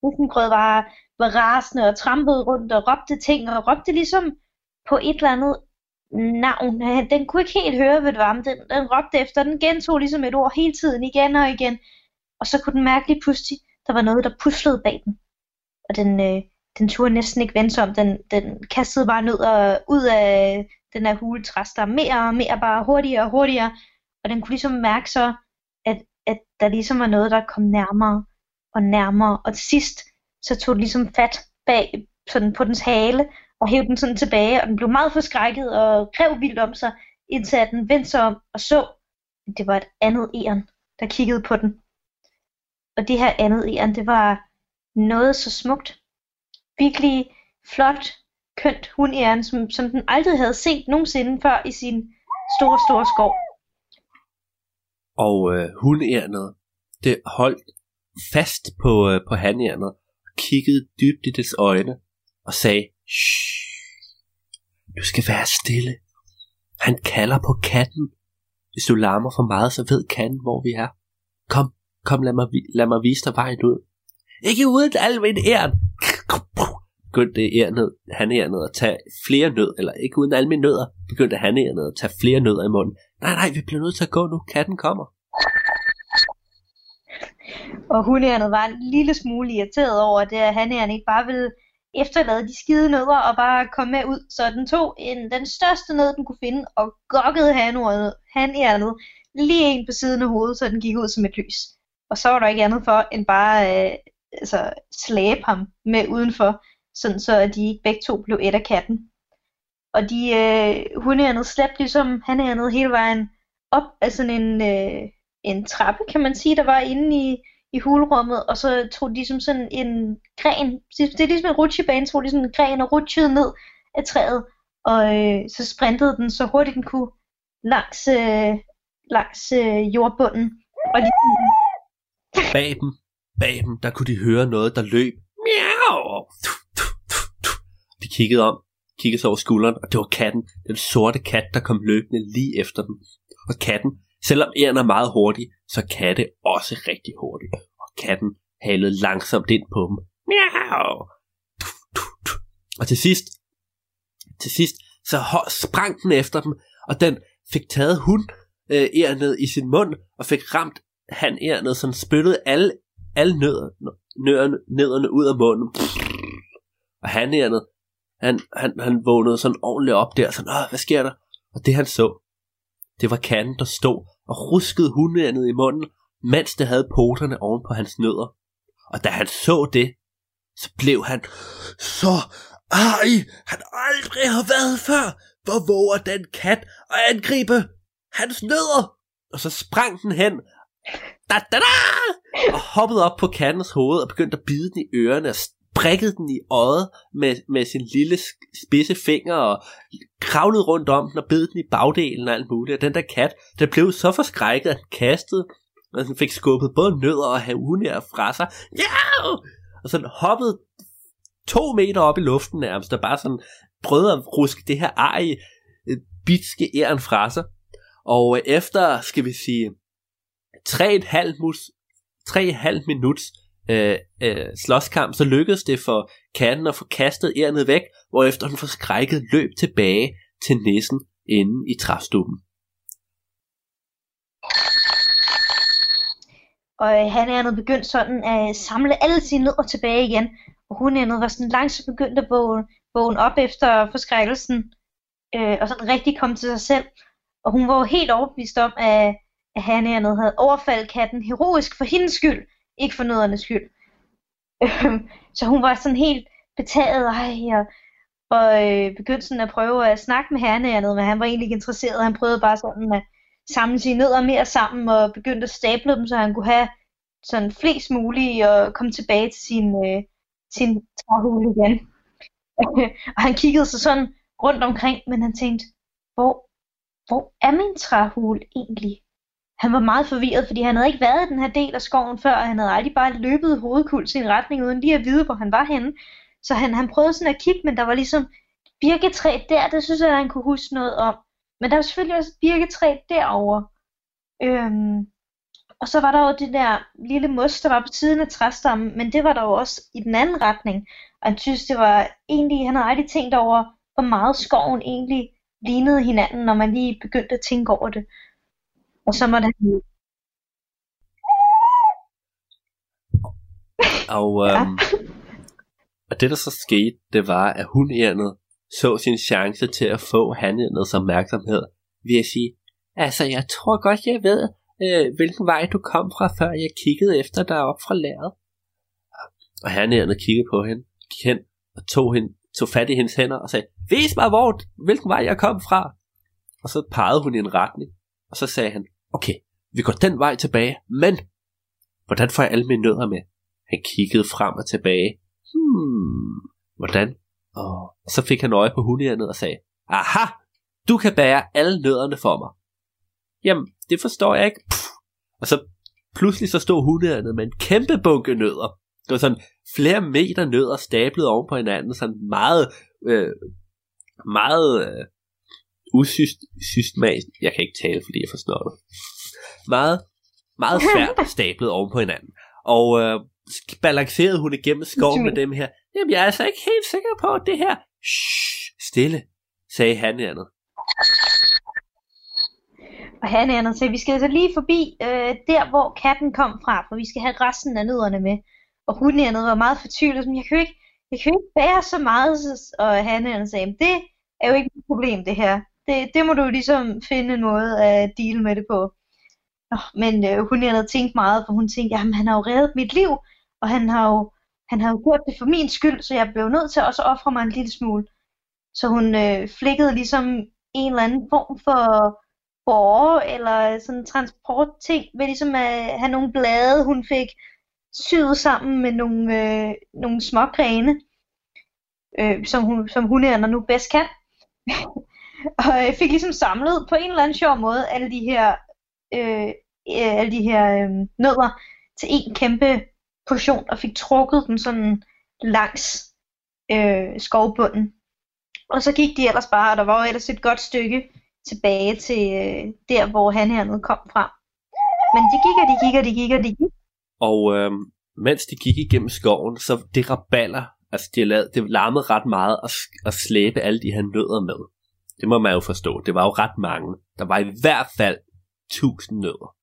Rufengrød var, var rasende og trampede rundt og råbte ting, og råbte ligesom på et eller andet navn. Øh, den kunne ikke helt høre, hvad det var, men den, den råbte efter. Den gentog ligesom et ord hele tiden, igen og igen. Og så kunne den mærke lige pludselig, der var noget, der puslede bag den. Og den, øh, den turde næsten ikke vende sig om. Den, den kastede bare ned og ud af den her hule der mere og mere bare hurtigere og hurtigere. Og den kunne ligesom mærke så, at, at der ligesom var noget, der kom nærmere og nærmere. Og til sidst, så tog det ligesom fat bag sådan på dens hale, og hævde den sådan tilbage, og den blev meget forskrækket og grev vildt om sig, indtil at den vendte sig om og så, at det var et andet æren, der kiggede på den. Og det her andet æren, det var noget så smukt. Virkelig flot, kønt hundæren, som, som den aldrig havde set nogensinde før i sin store, store skov. Og øh, hundærnet, det holdt fast på, øh, på handærnet, kiggede dybt i dets øjne, og sagde, Shh, du skal være stille. Han kalder på katten. Hvis du larmer for meget, så ved katten, hvor vi er. Kom, kom, lad mig, lad mig vise dig vejen ud. Ikke uden almen æren. Begyndte ærnet, han ærnet at tage flere nød, eller ikke uden almen nødder, begyndte han ærnet at tage flere nødder i munden. Nej, nej, vi bliver nødt til at gå nu. Katten kommer. Og hundærnet var en lille smule irriteret over det, at han ikke bare ville efterlade de skide nødder og bare komme med ud. Så den tog en, den største nød, den kunne finde, og gokkede han hanhjernet lige en på siden af hovedet, så den gik ud som et lys. Og så var der ikke andet for, end bare øh, altså, slæbe ham med udenfor, sådan så at de begge to blev et af katten. Og de øh, hundeærnet slæbte ligesom hanærnet hele vejen op af sådan en, øh, en trappe, kan man sige, der var inde i, i hulrummet, og så tog de som sådan en gren, det er ligesom en rutsjebane, tog de sådan en gren og rutsjede ned af træet, og øh, så sprintede den så hurtigt den kunne langs, øh, langs øh, jordbunden. Og de... Bag dem, bag dem, der kunne de høre noget, der løb. Miau! De kiggede om, kiggede sig over skulderen, og det var katten, den sorte kat, der kom løbende lige efter dem. Og katten, selvom æren er meget hurtig, så er katte også rigtig hurtig. Og katten halede langsomt ind på dem. Miau! Og til sidst, til sidst, så sprang den efter dem, og den fik taget hun øh, ærnet i sin mund, og fik ramt han ærnet, så den spyttede alle, alle nødder, nødderne, nødderne ud af munden. Og han ærnet, han, han, han vågnede sådan ordentligt op der, sådan, Åh, hvad sker der? Og det han så, det var katten, der stod og ruskede hundeandet i munden, mens det havde poterne oven på hans nødder. Og da han så det, så blev han så ej, han aldrig har været før. Hvor våger den kat at angribe hans nødder? Og så sprang den hen, da, da, da, og hoppede op på kattens hoved og begyndte at bide den i ørerne og prikket den i øjet med, med sin lille spidse finger og kravlede rundt om den og bed den i bagdelen og alt muligt. Og den der kat, der blev så forskrækket, at den kastede, og den fik skubbet både nødder og havunær fra sig. Ja! Og så hoppede to meter op i luften nærmest, og bare sådan prøvede at ruske det her ej øh, bitske æren fra sig. Og øh, efter, skal vi sige, 3,5 mus, 3,5 minuts øh, øh, slåskamp, så lykkedes det for katten at få kastet ærnet væk, hvorefter den forskrækket løb tilbage til næsen inde i træstuben. Og øh, han er nu begyndt sådan at samle alle sine nødder tilbage igen. Og hun er nu var sådan langsomt begyndt at vågne, vågne op efter forskrækkelsen. Øh, og sådan rigtig komme til sig selv. Og hun var jo helt overbevist om, at, at han øh, havde overfaldet katten heroisk for hendes skyld, ikke for nøddernes skyld. Øh, så hun var sådan helt betaget, ej, og, og øh, begyndte sådan at prøve at snakke med herren men han var egentlig ikke interesseret. Han prøvede bare sådan at samle sine nødder mere sammen og begyndte at stable dem, så han kunne have sådan flest muligt og komme tilbage til sin, øh, sin træhule igen. og han kiggede sig sådan rundt omkring, men han tænkte, hvor, hvor er min træhul egentlig? Han var meget forvirret, fordi han havde ikke været i den her del af skoven før, og han havde aldrig bare løbet hovedkuls i en retning, uden lige at vide, hvor han var henne. Så han, han prøvede sådan at kigge, men der var ligesom birketræ der, det synes jeg, han kunne huske noget om. Men der var selvfølgelig også birketræ derovre. Øhm, og så var der jo det der lille mos, der var på siden af træstammen, men det var der jo også i den anden retning. Og han synes, det var egentlig, han havde aldrig tænkt over, hvor meget skoven egentlig lignede hinanden, når man lige begyndte at tænke over det. Og så måtte han... Og, øhm, og det der så skete, det var, at hunærnet så sin chance til at få hanærnets opmærksomhed ved at sige, altså jeg tror godt, jeg ved, øh, hvilken vej du kom fra, før jeg kiggede efter dig op fra lærret. Og hanærnet kiggede på hende, gik hen og tog, hende, tog fat i hendes hænder og sagde, vis mig, hvor, hvilken vej jeg kom fra. Og så pegede hun i en retning, og så sagde han, okay, vi går den vej tilbage, men hvordan får jeg alle mine nødder med? Han kiggede frem og tilbage. Hmm, hvordan? Og så fik han øje på hundehjernet og sagde, aha, du kan bære alle nødderne for mig. Jamen, det forstår jeg ikke. Puh. Og så pludselig så stod hundehjernet med en kæmpe bunke nødder. Det var sådan flere meter nødder stablet oven på hinanden, sådan meget, øh, meget øh, usystematisk. Jeg kan ikke tale, fordi jeg forstår det. Meget, meget svært stablet oven på hinanden. Og øh, balancerede hun igennem skoven med dem her. Jamen, jeg er altså ikke helt sikker på, at det her... Shh, stille, sagde han andet. Og han er så vi skal altså lige forbi øh, der, hvor katten kom fra, for vi skal have resten af nødderne med. Og hun er var meget fortvivlet, men jeg kan ikke, jeg kan ikke bære så meget, og han er sagde, det er jo ikke et problem det her. Det, det må du ligesom finde en måde at deal med det på. Nå, men øh, hun havde tænkt meget, for hun tænkte, jamen han har jo reddet mit liv, og han har jo, han har jo gjort det for min skyld, så jeg blev nødt til også at ofre mig en lille smule. Så hun øh, flikkede ligesom en eller anden form for borger eller sådan transportting ved ligesom at have nogle blade, hun fik syet sammen med nogle, øh, nogle små grene, øh, som, hun, som hun er, når nu bedst kan. og jeg fik ligesom samlet på en eller anden sjov måde alle de her, øh, øh, alle de her øh, nødder til en kæmpe portion, og fik trukket dem sådan langs øh, skovbunden. Og så gik de ellers bare, og der var jo ellers et godt stykke tilbage til øh, der, hvor han hernede kom fra. Men de gik og de gik og de gik og de gik. Og øh, mens de gik igennem skoven, så det raballer, altså de lavede, det larmede ret meget at, at slæbe alle de her nødder med. Det må man jo forstå. Det var jo ret mange. Der var i hvert fald 1000 nødder.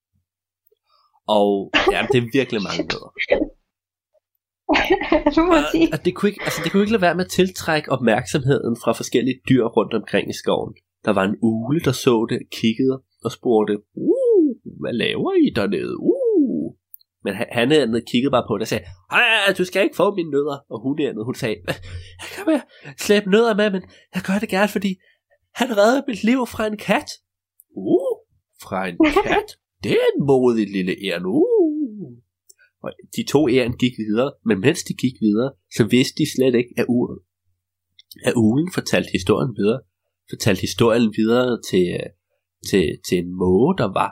Og ja, det er virkelig mange nødder. du må sige. Og, og det, kunne ikke, altså, det kunne ikke lade være med at tiltrække opmærksomheden fra forskellige dyr rundt omkring i skoven. Der var en ule, der så det, kiggede og spurgte, uh, hvad laver I dernede? Uh. Men han, han havde kigget bare på det og sagde, Ej, du skal ikke få mine nødder. Og hun dernede, hun sagde, jeg kan være slæbe nødder med, men jeg gør det gerne, fordi han reddede mit liv fra en kat. Uh, fra en kat? Det er en modig lille æren. Uh. Og de to æren gik videre, men mens de gik videre, så vidste de slet ikke, at, uren, at ugen fortalte historien videre. Fortalte historien videre til, til, til en måge, der var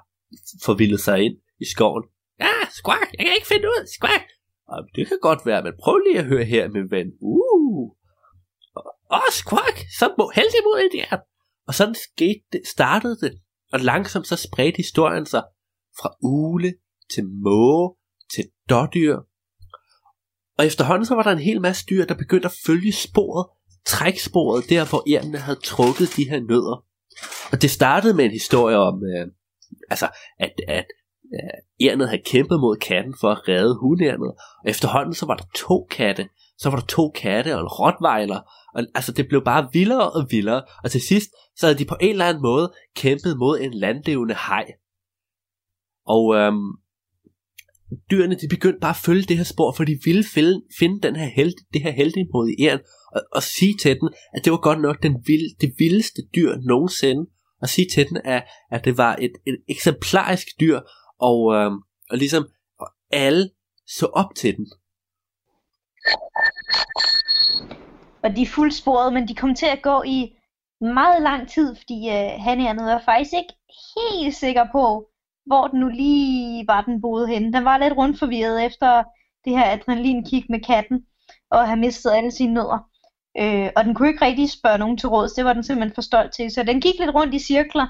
forvildet sig ind i skoven. Ja, skvak, jeg kan ikke finde ud, skvak. Det kan godt være, men prøv lige at høre her, min ven. Uh. Åh, skvak, så må heldig mod det. Og sådan skete det, startede det, og langsomt så spredte historien sig fra ule til måge til dårdyr. Og efterhånden så var der en hel masse dyr, der begyndte at følge sporet, træksporet der, hvor ærnene havde trukket de her nødder. Og det startede med en historie om, øh, altså, at, at øh, ærnet havde kæmpet mod katten for at redde hundærnet. Og efterhånden så var der to katte, så var der to katte og en rottweiler, og altså det blev bare vildere og vildere, og til sidst så havde de på en eller anden måde kæmpet mod en landlevende haj. Og øhm, dyrene de begyndte bare at følge det her spor, for de ville finde, finde den her held, det her heldigmodige æren, og, og sige til den, at det var godt nok den vild, det vildeste dyr nogensinde, og sige til den, at, at det var et, et eksemplarisk dyr, og, øhm, og ligesom og alle så op til den. Og de er fuldsporet, men de kom til at gå i meget lang tid, fordi øh, Hannianet var faktisk ikke helt sikker på, hvor den nu lige var, den boede henne. Den var lidt rundt forvirret efter det her adrenalinkick med katten, og have mistet alle sine nødder. Øh, og den kunne ikke rigtig spørge nogen til råds, det var den simpelthen for stolt til. Så den gik lidt rundt i cirkler,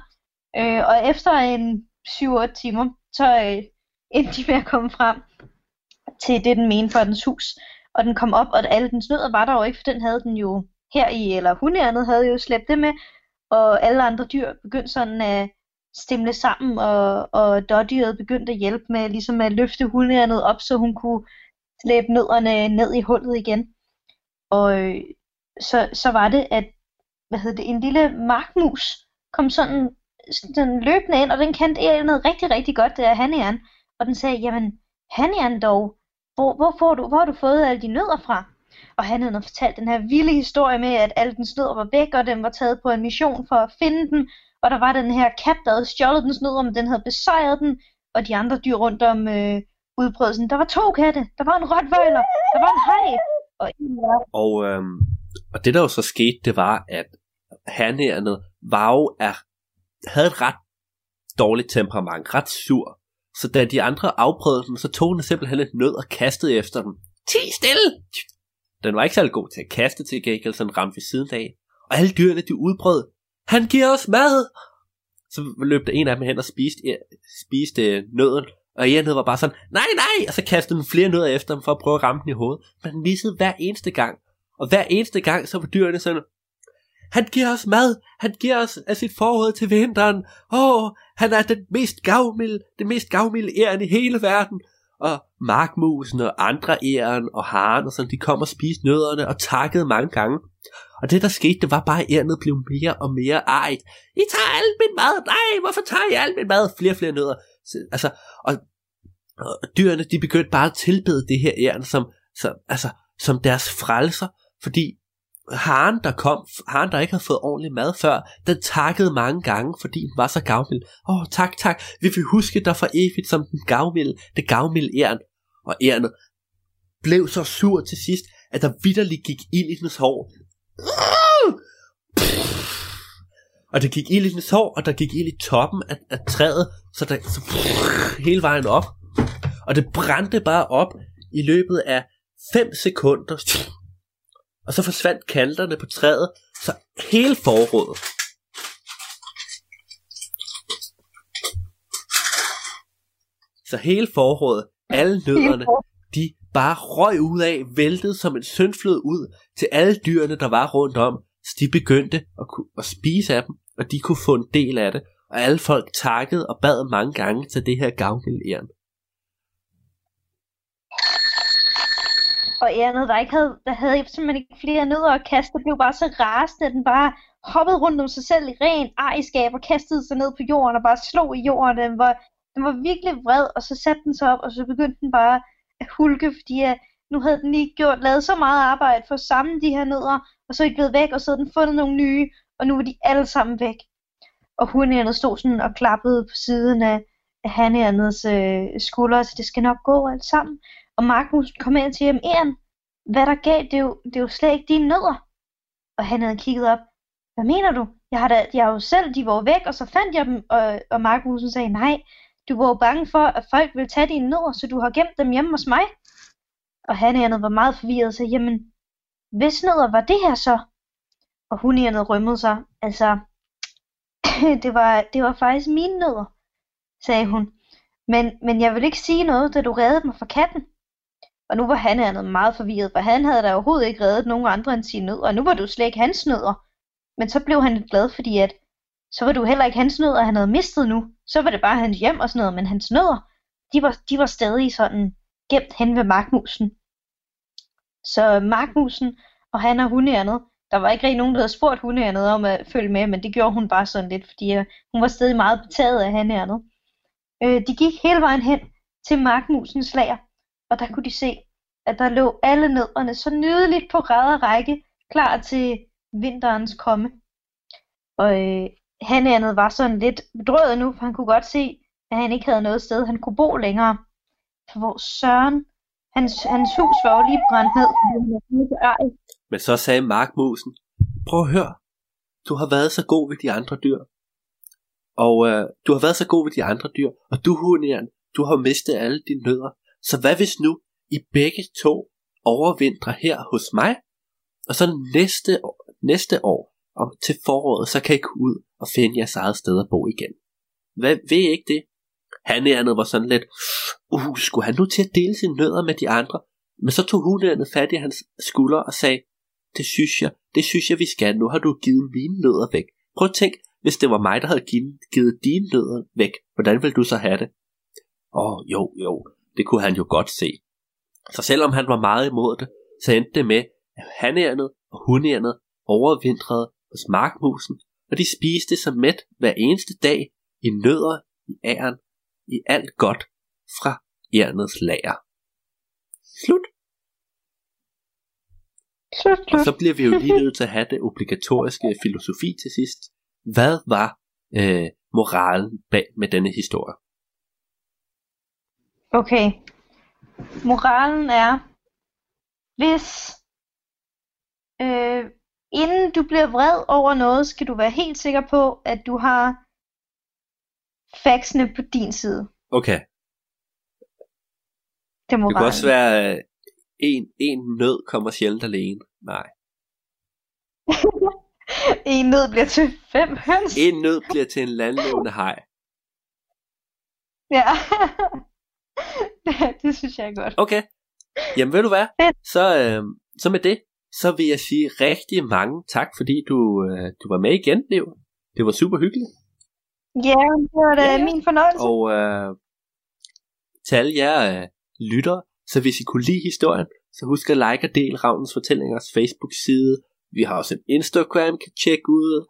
øh, og efter en 7-8 timer, så øh, endte de med at komme frem til det, den mente for dens hus. Og den kom op, og alle dens nødder var der jo ikke, for den havde den jo her i, eller hundærnet havde jo slæbt det med, og alle andre dyr begyndte sådan at stemle sammen, og, og dårdyret begyndte at hjælpe med ligesom at løfte hundærnet op, så hun kunne slæbe nødderne ned i hullet igen. Og øh, så, så var det, at hvad hedder det, en lille markmus kom sådan, sådan løbende ind, og den kendte noget rigtig, rigtig godt, det er Hannian. Og den sagde, jamen, Hannian dog, hvor, hvor, får du, hvor har du fået alle de nødder fra? Og han havde fortalt den her vilde historie med, at alle dens nødder var væk, og den var taget på en mission for at finde den. Og der var den her kat, der havde stjålet dens nødder, men den havde besejret den, og de andre dyr rundt om øh, udbredelsen. Der var to katte, der var en rottweiler, der var en hej, og en Og, øhm, og det der jo så skete, det var, at hernærende var jo er, havde et ret dårligt temperament, ret sur. Så da de andre afprøvede den, så tog den simpelthen et nød og kastede efter den. Ti stille! Den var ikke særlig god til at kaste til gengæld, så den ramte ved siden af. Og alle dyrene, de udbrød. Han giver os mad! Så løb der en af dem hen og spiste, spiste nøden. Og en var bare sådan, nej, nej! Og så kastede den flere nødder efter dem for at prøve at ramme den i hovedet. Men den missede hver eneste gang. Og hver eneste gang, så var dyrene sådan, han giver os mad, han giver os af sit forråd til vinteren. Åh, oh, han er den mest gavmilde, den mest gavmilde æren i hele verden. Og markmusen og andre æren og haren og sådan, de kom og spiste nødderne og takkede mange gange. Og det der skete, det var bare, at ærnet blev mere og mere ejet. I tager alt min mad. Nej, hvorfor tager I alt min mad? Flere og flere nødder. Altså, og, og dyrene, de begyndte bare at tilbede det her æren som, som, altså, som deres frelser. Fordi haren, der kom, haren, der ikke havde fået ordentlig mad før, den takkede mange gange, fordi den var så gavmild. Åh, oh, tak, tak, vi vil huske dig for evigt som den gavmilde, det gavmilde æren. Og ærnet blev så sur til sidst, at der vidderligt gik ild i dens hår. Og det gik ild i dens hår, og der gik ild i toppen af, af træet, så der så hele vejen op. Og det brændte bare op i løbet af 5 sekunder. Og så forsvandt kanterne på træet, så hele forrådet. Så hele forrådet, alle nødderne, de bare røg ud af, væltede som en syndflod ud til alle dyrene, der var rundt om. Så de begyndte at, at spise af dem, og de kunne få en del af det. Og alle folk takkede og bad mange gange til det her gavmilde Og andet, der, ikke havde, der havde simpelthen ikke flere nødder at kaste, det blev bare så rasende, at den bare hoppede rundt om sig selv i ren ejerskab og kastede sig ned på jorden og bare slog i jorden. Den var, den var virkelig vred, og så satte den sig op, og så begyndte den bare at hulke, fordi at nu havde den lige gjort, lavet så meget arbejde for at samle de her nødder, og så er de blevet væk, og så havde den fundet nogle nye, og nu var de alle sammen væk. Og hunærnet stod sådan og klappede på siden af, af hanærnets øh, skuldre, så det skal nok gå alt sammen. Og Markus kom ind til ham, Eren, hvad der gav, det er, jo, det er jo slet ikke dine nødder. Og han havde kigget op, hvad mener du? Jeg har, da, jeg har jo selv, de var væk, og så fandt jeg dem, og, og Markusen sagde, nej, du var jo bange for, at folk ville tage dine nødder, så du har gemt dem hjemme hos mig. Og han hanærnet var meget forvirret og sagde, jamen, hvis nødder var det her så? Og hun hunærnet rømmede sig, altså, det var, det var faktisk mine nødder, sagde hun. Men, men jeg vil ikke sige noget, da du reddede mig fra katten. Og nu var han andet meget forvirret, for han havde da overhovedet ikke reddet nogen andre end sine nødder, og nu var du slet ikke hans nødder. Men så blev han glad, fordi at, så var du heller ikke hans nødder, han havde mistet nu. Så var det bare hans hjem og sådan noget, men hans nødder, de var, de var stadig sådan gemt hen ved markmusen. Så markmusen og han og hundeærnet, der var ikke rigtig nogen, der havde spurgt hundeærnet om at følge med, men det gjorde hun bare sådan lidt, fordi øh, hun var stadig meget betaget af hanærnet. Øh, de gik hele vejen hen til markmusens lager, og der kunne de se, at der lå alle nødderne så nydeligt på ræd og række, klar til vinterens komme. Og øh, hanærnet var sådan lidt bedrøvet nu, for han kunne godt se, at han ikke havde noget sted, han kunne bo længere. For hvor Søren, hans, hans hus var jo lige brændt ned. Men så sagde Markmusen, prøv at høre, du har været så god ved de andre dyr. Og øh, du har været så god ved de andre dyr, og du hunjern, du har mistet alle dine nødder. Så hvad hvis nu I begge to overvintrer her hos mig, og så næste år, næste år om til foråret, så kan I gå ud og finde jeres eget sted at bo igen. Hvad ved I ikke det? Han andet var sådan lidt, uh, skulle han nu til at dele sine nødder med de andre? Men så tog hun fat i hans skulder og sagde, det synes jeg, det synes jeg vi skal, nu har du givet mine nødder væk. Prøv at tænk, hvis det var mig, der havde givet, givet dine nødder væk, hvordan ville du så have det? Åh, oh, jo, jo, det kunne han jo godt se. Så selvom han var meget imod det, så endte det med, at hanærnet og hunærnet overvintrede hos markmusen, og de spiste sig mæt hver eneste dag i nødder i æren, i alt godt fra ærnets lager. Slut. Og så bliver vi jo lige nødt til at have det obligatoriske filosofi til sidst. Hvad var øh, moralen bag med denne historie? Okay. Moralen er, hvis øh, inden du bliver vred over noget, skal du være helt sikker på, at du har faxene på din side. Okay, Det er det kan også være, øh, en, en nød kommer sjældent alene. Nej. en nød bliver til fem høns. En nød bliver til en landlevende haj. Ja. det synes jeg er godt. Okay. Jamen ved du hvad? Fedt. Så, øh, så med det, så vil jeg sige rigtig mange tak, fordi du, øh, du var med igen, Liv. Det var super hyggeligt. Ja, det var da Ja, min fornøjelse. Og øh, til alle jer øh, lyttere, så hvis I kunne lide historien, så husk at like og del Ravnens Fortællingers Facebook-side. Vi har også en Instagram, kan tjekke ud,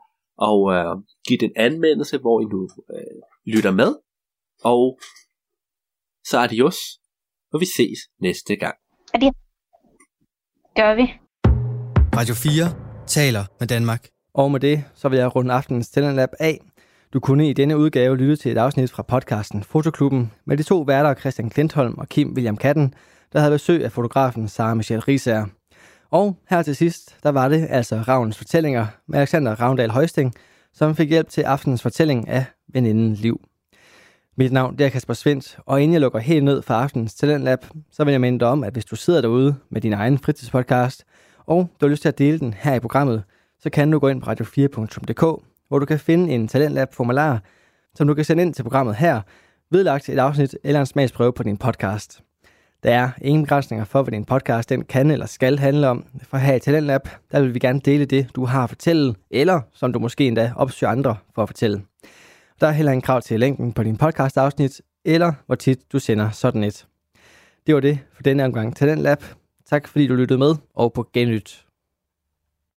og øh, give den anmeldelse, hvor I nu øh, lytter med. Og så adios, og vi ses næste gang. Gør vi. Radio 4 taler med Danmark. Og med det, så vil jeg runde aftenens Talentlab af. Du kunne i denne udgave lytte til et afsnit fra podcasten Fotoklubben med de to værter Christian Klintholm og Kim William Katten, der havde besøg af fotografen Sara Michelle Risager. Og her til sidst, der var det altså Ravnens Fortællinger med Alexander Ravndal Højsting, som fik hjælp til aftenens fortælling af veninden Liv. Mit navn det er Kasper Svendt, og inden jeg lukker helt ned for aftenens Talentlab, så vil jeg minde dig om, at hvis du sidder derude med din egen fritidspodcast, og du har lyst til at dele den her i programmet, så kan du gå ind på radio4.dk, hvor du kan finde en Talentlab-formular, som du kan sende ind til programmet her, vedlagt et afsnit eller en smagsprøve på din podcast. Der er ingen begrænsninger for, hvad din podcast den kan eller skal handle om. For her i Talentlab, der vil vi gerne dele det, du har at fortælle, eller som du måske endda opsøger andre for at fortælle. Der er heller ingen krav til længden på din podcast-afsnit, eller hvor tit du sender sådan et. Det var det for denne omgang Talentlab. Tak fordi du lyttede med, og på genlyt.